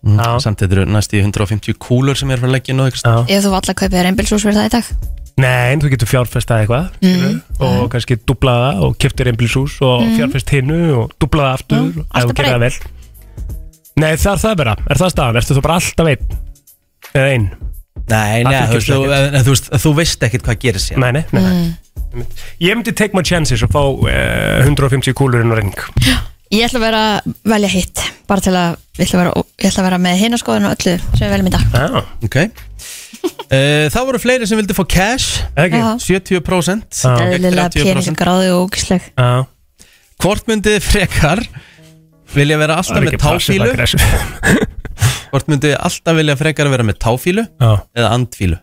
Mm, Samt þetta eru næst í 150 kúlur sem er fyrir að leggja inn á ykkur Ef þú allar kaupið þér einbilsús fyrir það í dag? Nei, en þú getur fjárfestað eitthvað Mm. og kannski dublaða og keftir einbilshús og Mm. fjárfest hinnu og dublaða aftur ef þú alltaf gerir það vel. Nei, það er það bara, er það staðan? Ertu þú bara alltaf einn? Eða einn? Nei, nei, þú veist, þú, en, þú, veist, þú veist ekkert hvað gerir sér Nei, nei, nei, nei. Mm. Ég myndi take my chances og fá uh, 150 kúlur inn á ring Ég ætla að vera velja hitt bara til að, ég ætla að vera, ég ætla að vera með hinnaskoðun og öllu sem við veljum í dag ah. Ok uh, Það voru fleiri sem vildi fá cash Ekki? Já. 70% Eðlilega gegn 30%. peningagráði og ógisleg Já. Hvort myndið frekar vilja vera alltaf Það með táfílu. Hvort þið alltaf vilja frekar vera með táfílu Já. eða andfílu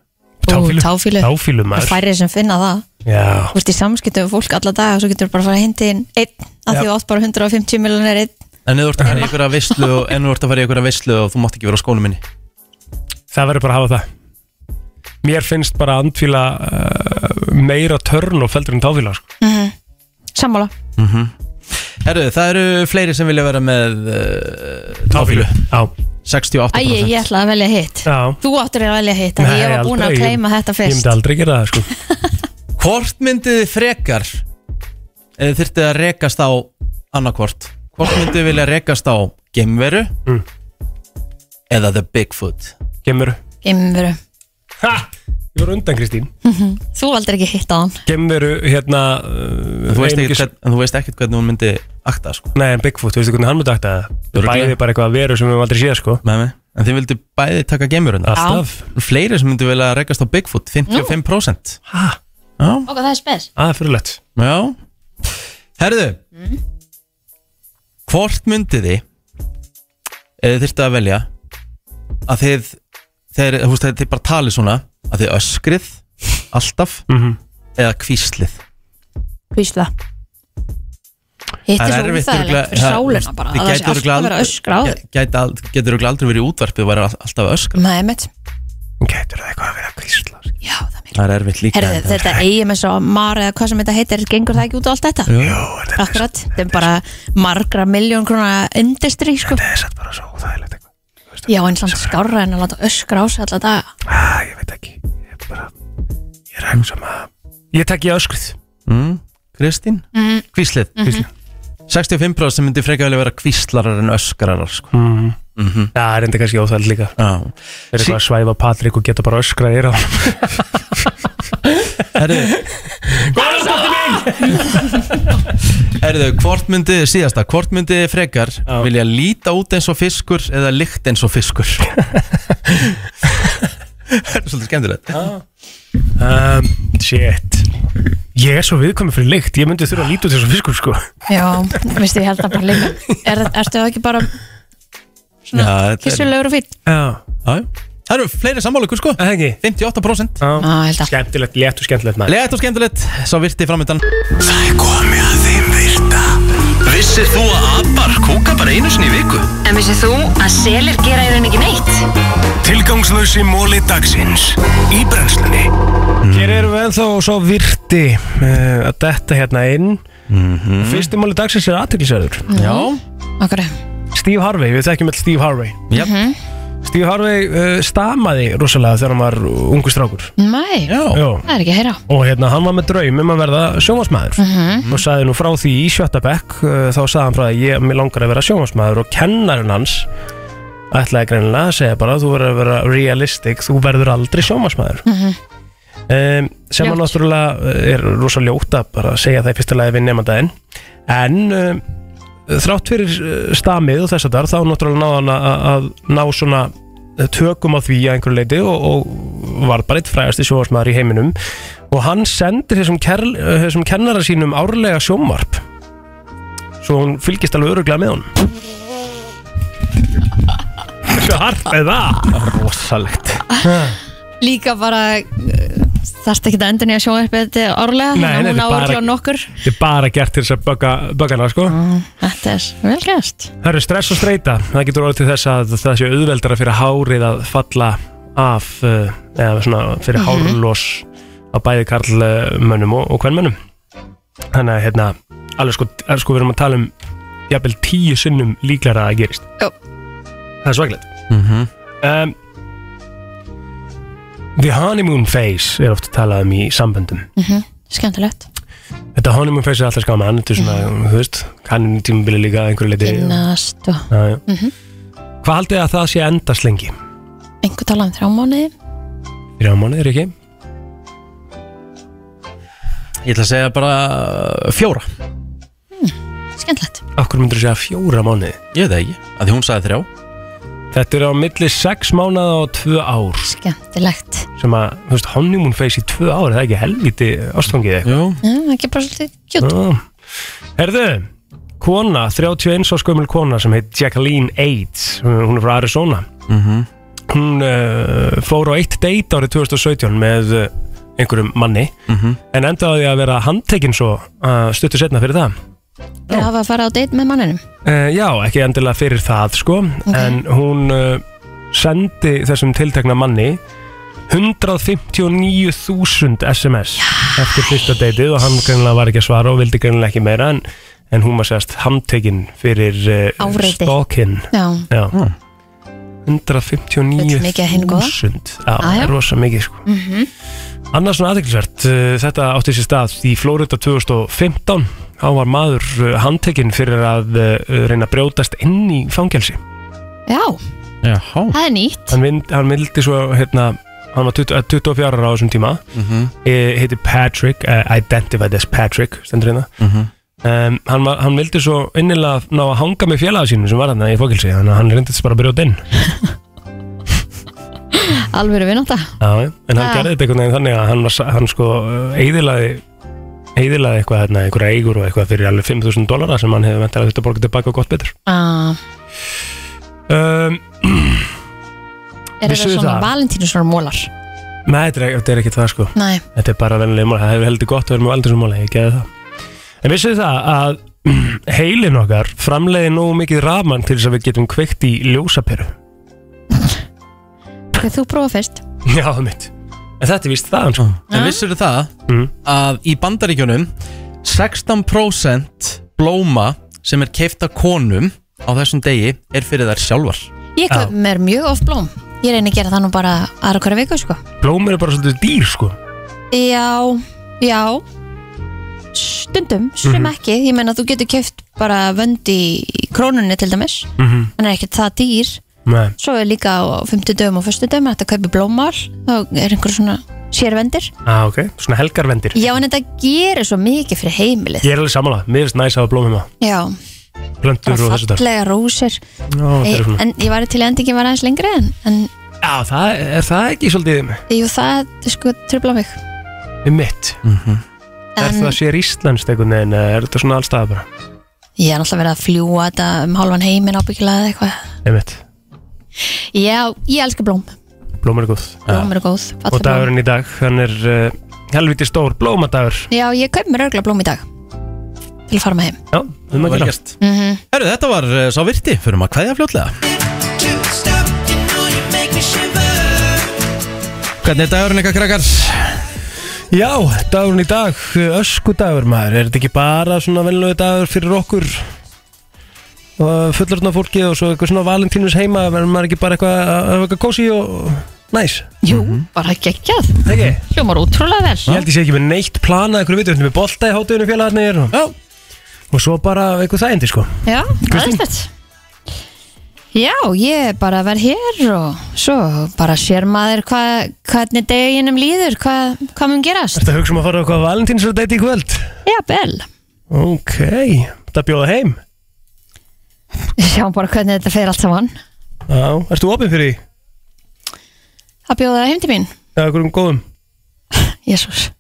Táfílu. táfílu. Táfílu Það maður færið sem finna það Já. Þú ert í samskiptum við fólk alla dag og svo getur þú bara að fara að hindi inn einn af því þú átt bara 150 miljonir einn En þú ert að fara í einhverja veislu og, en þú ert að fara í einhverja veislu og þú mátt ekki vera á skónum minni Það verður bara að hafa það Mér finnst bara andfíla uh, meira törn og feldur en táfíla sko. mm Sammála mm Herru, það eru fleiri sem vilja vera með uh, táfílu Já 68% Æ, ég, ætla að velja hitt Já. Þú áttur að velja hitt af því ég var búin að aldrei. kleima þetta Ég myndi fyrst aldrei gera það sko. Hvort myndið þið frekar eða þurftið að rekast á annarkvort Hvort myndið þið vilja rekast á Gemveru Mm. eða The Bigfoot Gemveru Gemveru Ha! Ég var undan Kristín. Þú valdur ekki hitt á hann. Gemveru hérna uh, en þú, veist ekkert, hvern, en þú veist ekkert hvernig hún myndi akta sko. Nei en Bigfoot, þú veistu hvernig hann myndi akta það? Örugglega. Bæði bara eitthvað veru sem við höfum aldrei séð sko. Nei, nei. En þið vildu bæði taka Gemveruna Alltaf. Fleiri sem myndu vilja rekast á Bigfoot? 55% Ha? Já, Og það er spes. Það er fyrirlegt já. Herðu. Hvort myndið þið eða þurftu að velja að þið þeir, þú veist, þið bara talið svona að þið öskrið alltaf Mhm. eða kvíslið Hvísla. Hitt er Það svo úþægilegt fyrir það- sálina bara að það sé alltaf að vera aldrei- öskra á þig. Getur örugglega aldrei verið í útvarpið og all- alltaf öskra? Nei, mitt Gætur það eitthvað að vera kvísla Það er erfitt líka Herði, þetta með svo mar eða hvað sem þetta heitir gengur það ekki út á allt þetta? Jú, Akkurat, þetta er bara margra miljón krona industry sko. Það er satt bara svo óþægilegt eitthvað Já, en samt skárra en að láta öskra á sig alla daga ah, Ég veit ekki Ég er bara Ég er sem að Ég tek ég öskrið mm. Kristín? Mhm. Kvíslið Mhm. 65% sem myndi frekar vilja vera kvíslarar en öskrarar sko. mm. -hmm. Já, það er enda kannski óþæld líka. Já. Það er eitthvað að svæfa Patrik og geta bara öskrað í ráð Herðu. Herðu, hvort myndi síðasta Hvort myndi frekar vilja líta út eins og fiskur eða lykt eins og fiskur? Það er svolítið skemmtilegt. Um, Shit. Ég er svo viðkomið fyrir lykt. Ég myndi þurfa að líta út þessu fiskur sko. Já, veistu, ég held það bara líka er, Ertu það ekki bara Kissulegur og Já, Það eru fleiri sammála ykkur sko. Það ekki? 58% Já, held að Skemmtilegt, létt og skemmtilegt maður. Legt og skemmtilegt, svo virti framöndan Það er komið að þeim virta. Vissir þú að abar kúka bara einu sinni í viku? En vissið þú að selir gera í rauninni ekki neitt? Tilgangslösi móli dagsins. Í brennslunni. Hér erum við ennþá svo virti uh, að detta hérna inn. Fyrsti máli dagsins er aðtöklisverður Já. Okkur Steve Harvey, við þekkjum alltaf Steve Harvey. Yep. Steve Harvey uh, stamaði rosalega þegar hann var ungu strákur. Nei, Já. það er ekki að heyra. Og hérna hann var með draum um að verða sjónvarsmaður Mhm. og sagði nú frá því í sjötta bekk uh, þá sagði hann frá því að ég mér langar að vera sjónvarsmaður og kennarinn hans ætlaði greinilega að segja bara þú verður að vera realistic, þú verður aldrei sjónvarsmaður Mhm. um, sem hann náttúrulega uh, er rosa ljótt að bara segja það í fyrsta lagi við nefndaðinn en um, þrátt fyrir uh, stamið og þess að þar þá náttúrulega náða hann að, að ná svona uh, tökum á því að einhverju leiti og, og var bara eitt frægasti sjónvarsmaður í heiminum. Og hann sendir þessum, kerl, uh, þessum kennara sínum árlega sjónvarp. Svo hún fylgist alveg öruglega með hún Svo hart með það. Rosalegt. Líka bara þarfst ekki að endur nýja sjónvarpið þetta árlega? Þannig að hún bara- hjá nokkur. Þetta er bara gert til þess að bögga, bögga hana sko Þetta er vel gæst Það eru stress og streyta Það getur orðið til þess að það sé auðveldara fyrir hárið að falla af uh, eða svona fyrir Mhm. hárlós á bæði karlmönnum og, og hvernmönnum Þannig að hérna alveg sko, er, sko við erum að tala um jafnvel tíu sinnum líklara að það gerist. Jó. Það er svaglegt mm -hmm. um, The honeymoon phase er oft talað um í samböndum Mhm, Skemmtilegt Þetta honeymoon phase er alltaf skaman Þetta er svona, þú veist, kanninu tímabili líka einhverju leiti Kynnast og Já, já. Mhm. Hvað haldið að það sé endast lengi? Einhver tala um þrjá mánuði Þrjá mánuðir ekki? Ég ætla að segja bara uh, fjóra Skemmtilegt Akkur myndur þú segja fjóra mánuði? Ég veit það ekki, að því hún sagði þrjá Þetta er á milli sex mánuða og tvö ár. Skemmtilegt. Sem að, þú veist, honeymoon phase í tvö ár það er ekki helviti ástfangið eitthvað? Jú Já, ekki bara svolítið kjút Herðu, kona, 31 árs gömul kona sem heit Jacqueline Aids hún er frá Arizona. Mhm. hún uh, fór á eitt date árið 2017 með uh, einhverjum manni. Mhm. en endaði að vera handtekinn svo uh, stuttu setna fyrir það Þeir hafa að fara á date með manninum? Uh, já, ekki endilega fyrir það sko. En hún uh, sendi þessum tiltekna manni 159.000 SMS eftir fyrsta deytið og hann greinilega var ekki að svara og vildi greinilega ekki meira en, en hún var sérst handtekinn fyrir uh, Áreiti. stalkin. Já, Já. Hmm. Vill mikið af hinu góða. 159.000 Já, Ah, það er rosa mikið sko. Mhm. Annars svona aðeinsvært, þetta átti sér stað í Flórida 2015 þá var maður uh, handtekinn fyrir að uh, reyna að brjótast inn í fangelsi. Já, Jáhá það er nýtt. Hann, vind, hann vildi svo hérna, hann var 20, eh, 24 ára á þessum tíma. Mhm. e, heiti Patrick, uh, identified as Patrick stendur hérna. Mhm. um, hann, var- hann vildi svo innilega ná að hanga með félaga sínum sem var hann í fangelsi þannig að hann reyndist bara að brjóta inn. Alveg er vinnátta Já, já. en hann gerði þetta einhvern veginn þannig að hann, var, hann sko eiðilaði eiðilaði eitthvað hérna, einhverja eigur og eitthvað fyrir alveg 5.000 dólara sem hann hefði ventilega þurft að borga tilbaka og gott betur. Ah, um, Er þetta Vissuð þið svona það? valentínusvar mólar? Nei, þetta er, þetta er ekki það sko. Nei. Þetta er bara vennilega mál, það hefur heldur gott að vera með valdinsummáli, ég geði það. En vissu það að heilin okkar framleiði nógu mikið rafmann til þess að við getum kveikt í ljósaperu? Ok, þú prófa fyrst. Já, það mitt En þetta er víst það sko. En vissur það Mm. að í bandaríkjunum 16% blóma sem er keift af konum á þessum degi er fyrir þær sjálfar? Ég kaup mér mjög oft blóm. Ég reyni að gera það nú bara aðra hverja viku sko. Blóm eru bara svolítið dýr sko. Já, já. Stundum, sem Mhm. ekki. Ég meina þú getur keft bara vönd í krónunni til dæmis. Mhm. Hann er ekkert það dýr Nei. Svo er líka á 50 dögum og 1. dögum Þetta kaupi blómál. Þá er einhver svona sérvendir. Ah, ok, svona helgarvendir. Já, en þetta gerir svo mikið fyrir heimilið. Ég er alveg samanlega, mér finnst næs að hafa blóm heima. Já, Plöntur og bara þessu þar fallega rósir. Já, þetta er Ei, svona En ég var til endingin var aðeins lengri En, en Já, það er það ekki svolítið jú, það sko tröfla mig. Um mitt. Er En- það sér íslenskt einhvern veginn eða er þetta svona allstað bara? Ég er náttúrulega verið að fljúa þetta um hálfan heiminn ábyggilega eða eitthvað. Um mitt Já, ég elska blóm. Blóm eru góð. Blóm eru góð, Og dagurinn í dag, hann er uh, helviti stór blómadagur. Já, ég kaup mér örgla blóm í dag. Til að fara með heim. Já, um að Vel gera gert. mm Herru, þetta var uh, sá virti, fyrir maður kveðja fljótlega. Hvernig er dagurinn eitthvað krakkar? Já, dagurinn í dag, öskudagur maður. Er þetta ekki bara svona velnöðu dagur fyrir okkur og fullorðna fólki og svo eitthvað svona valentínus heima verður maður ekki bara eitthvað að hafa eitthvað kósi og næs? Jú, bara geggjað. Ekki? Hljómar útrúlega vel. Ég held ég sé ekki með neitt planað eitthvað við með bolta í hátuðinu félagarnir og, og svo bara eitthvað þægindi sko. Já, aðeinslegt Já, ég bara verð hér og svo bara sér maður hva, hvernig deginum líður, hvað hva mun gerast. Ertu að hugsa um að fara á eitthvað valentínus í kvöld? Já, bel Ok, þetta bjóða heim Sjáum bara hvernig þetta fer allt saman. Já, ertu opinn fyrir því? að bjóða heim til mín. Já, einhverjum góðum? Jésús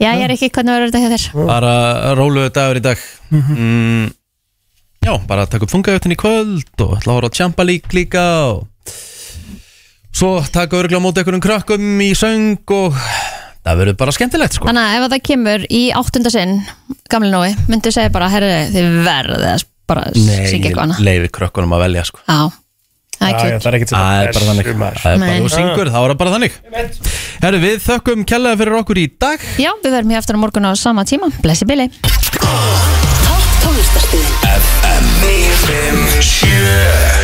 Já, ég er ekki hvernig verður þetta hjá þér? Bara róluðu dagur í dag. Mm, Já, bara taka upp fungajöftin í kvöld og ætla að horfa á Champa League líka og svo taka örgla á móti einhverjum krökkum í söng og það verður bara skemmtilegt sko. Þannig að ef það kemur í áttunda sinn gamli nói, myndu segja bara herri, þið verðið að bara syngja eitthvað annað. Nei, leiði krökkunum að velja sko. Já, það er Já, já, kjöld það er ekkert sem Það er bara þannig. Það er bara Nei. þú syngur, þá er það bara þannig. Herru, við þökkum kjallaði fyrir okkur í dag. Já, við verðum hér aftur á morgun á sama tíma. Blessi Billy. Topp tónlistarstöðin. FM 957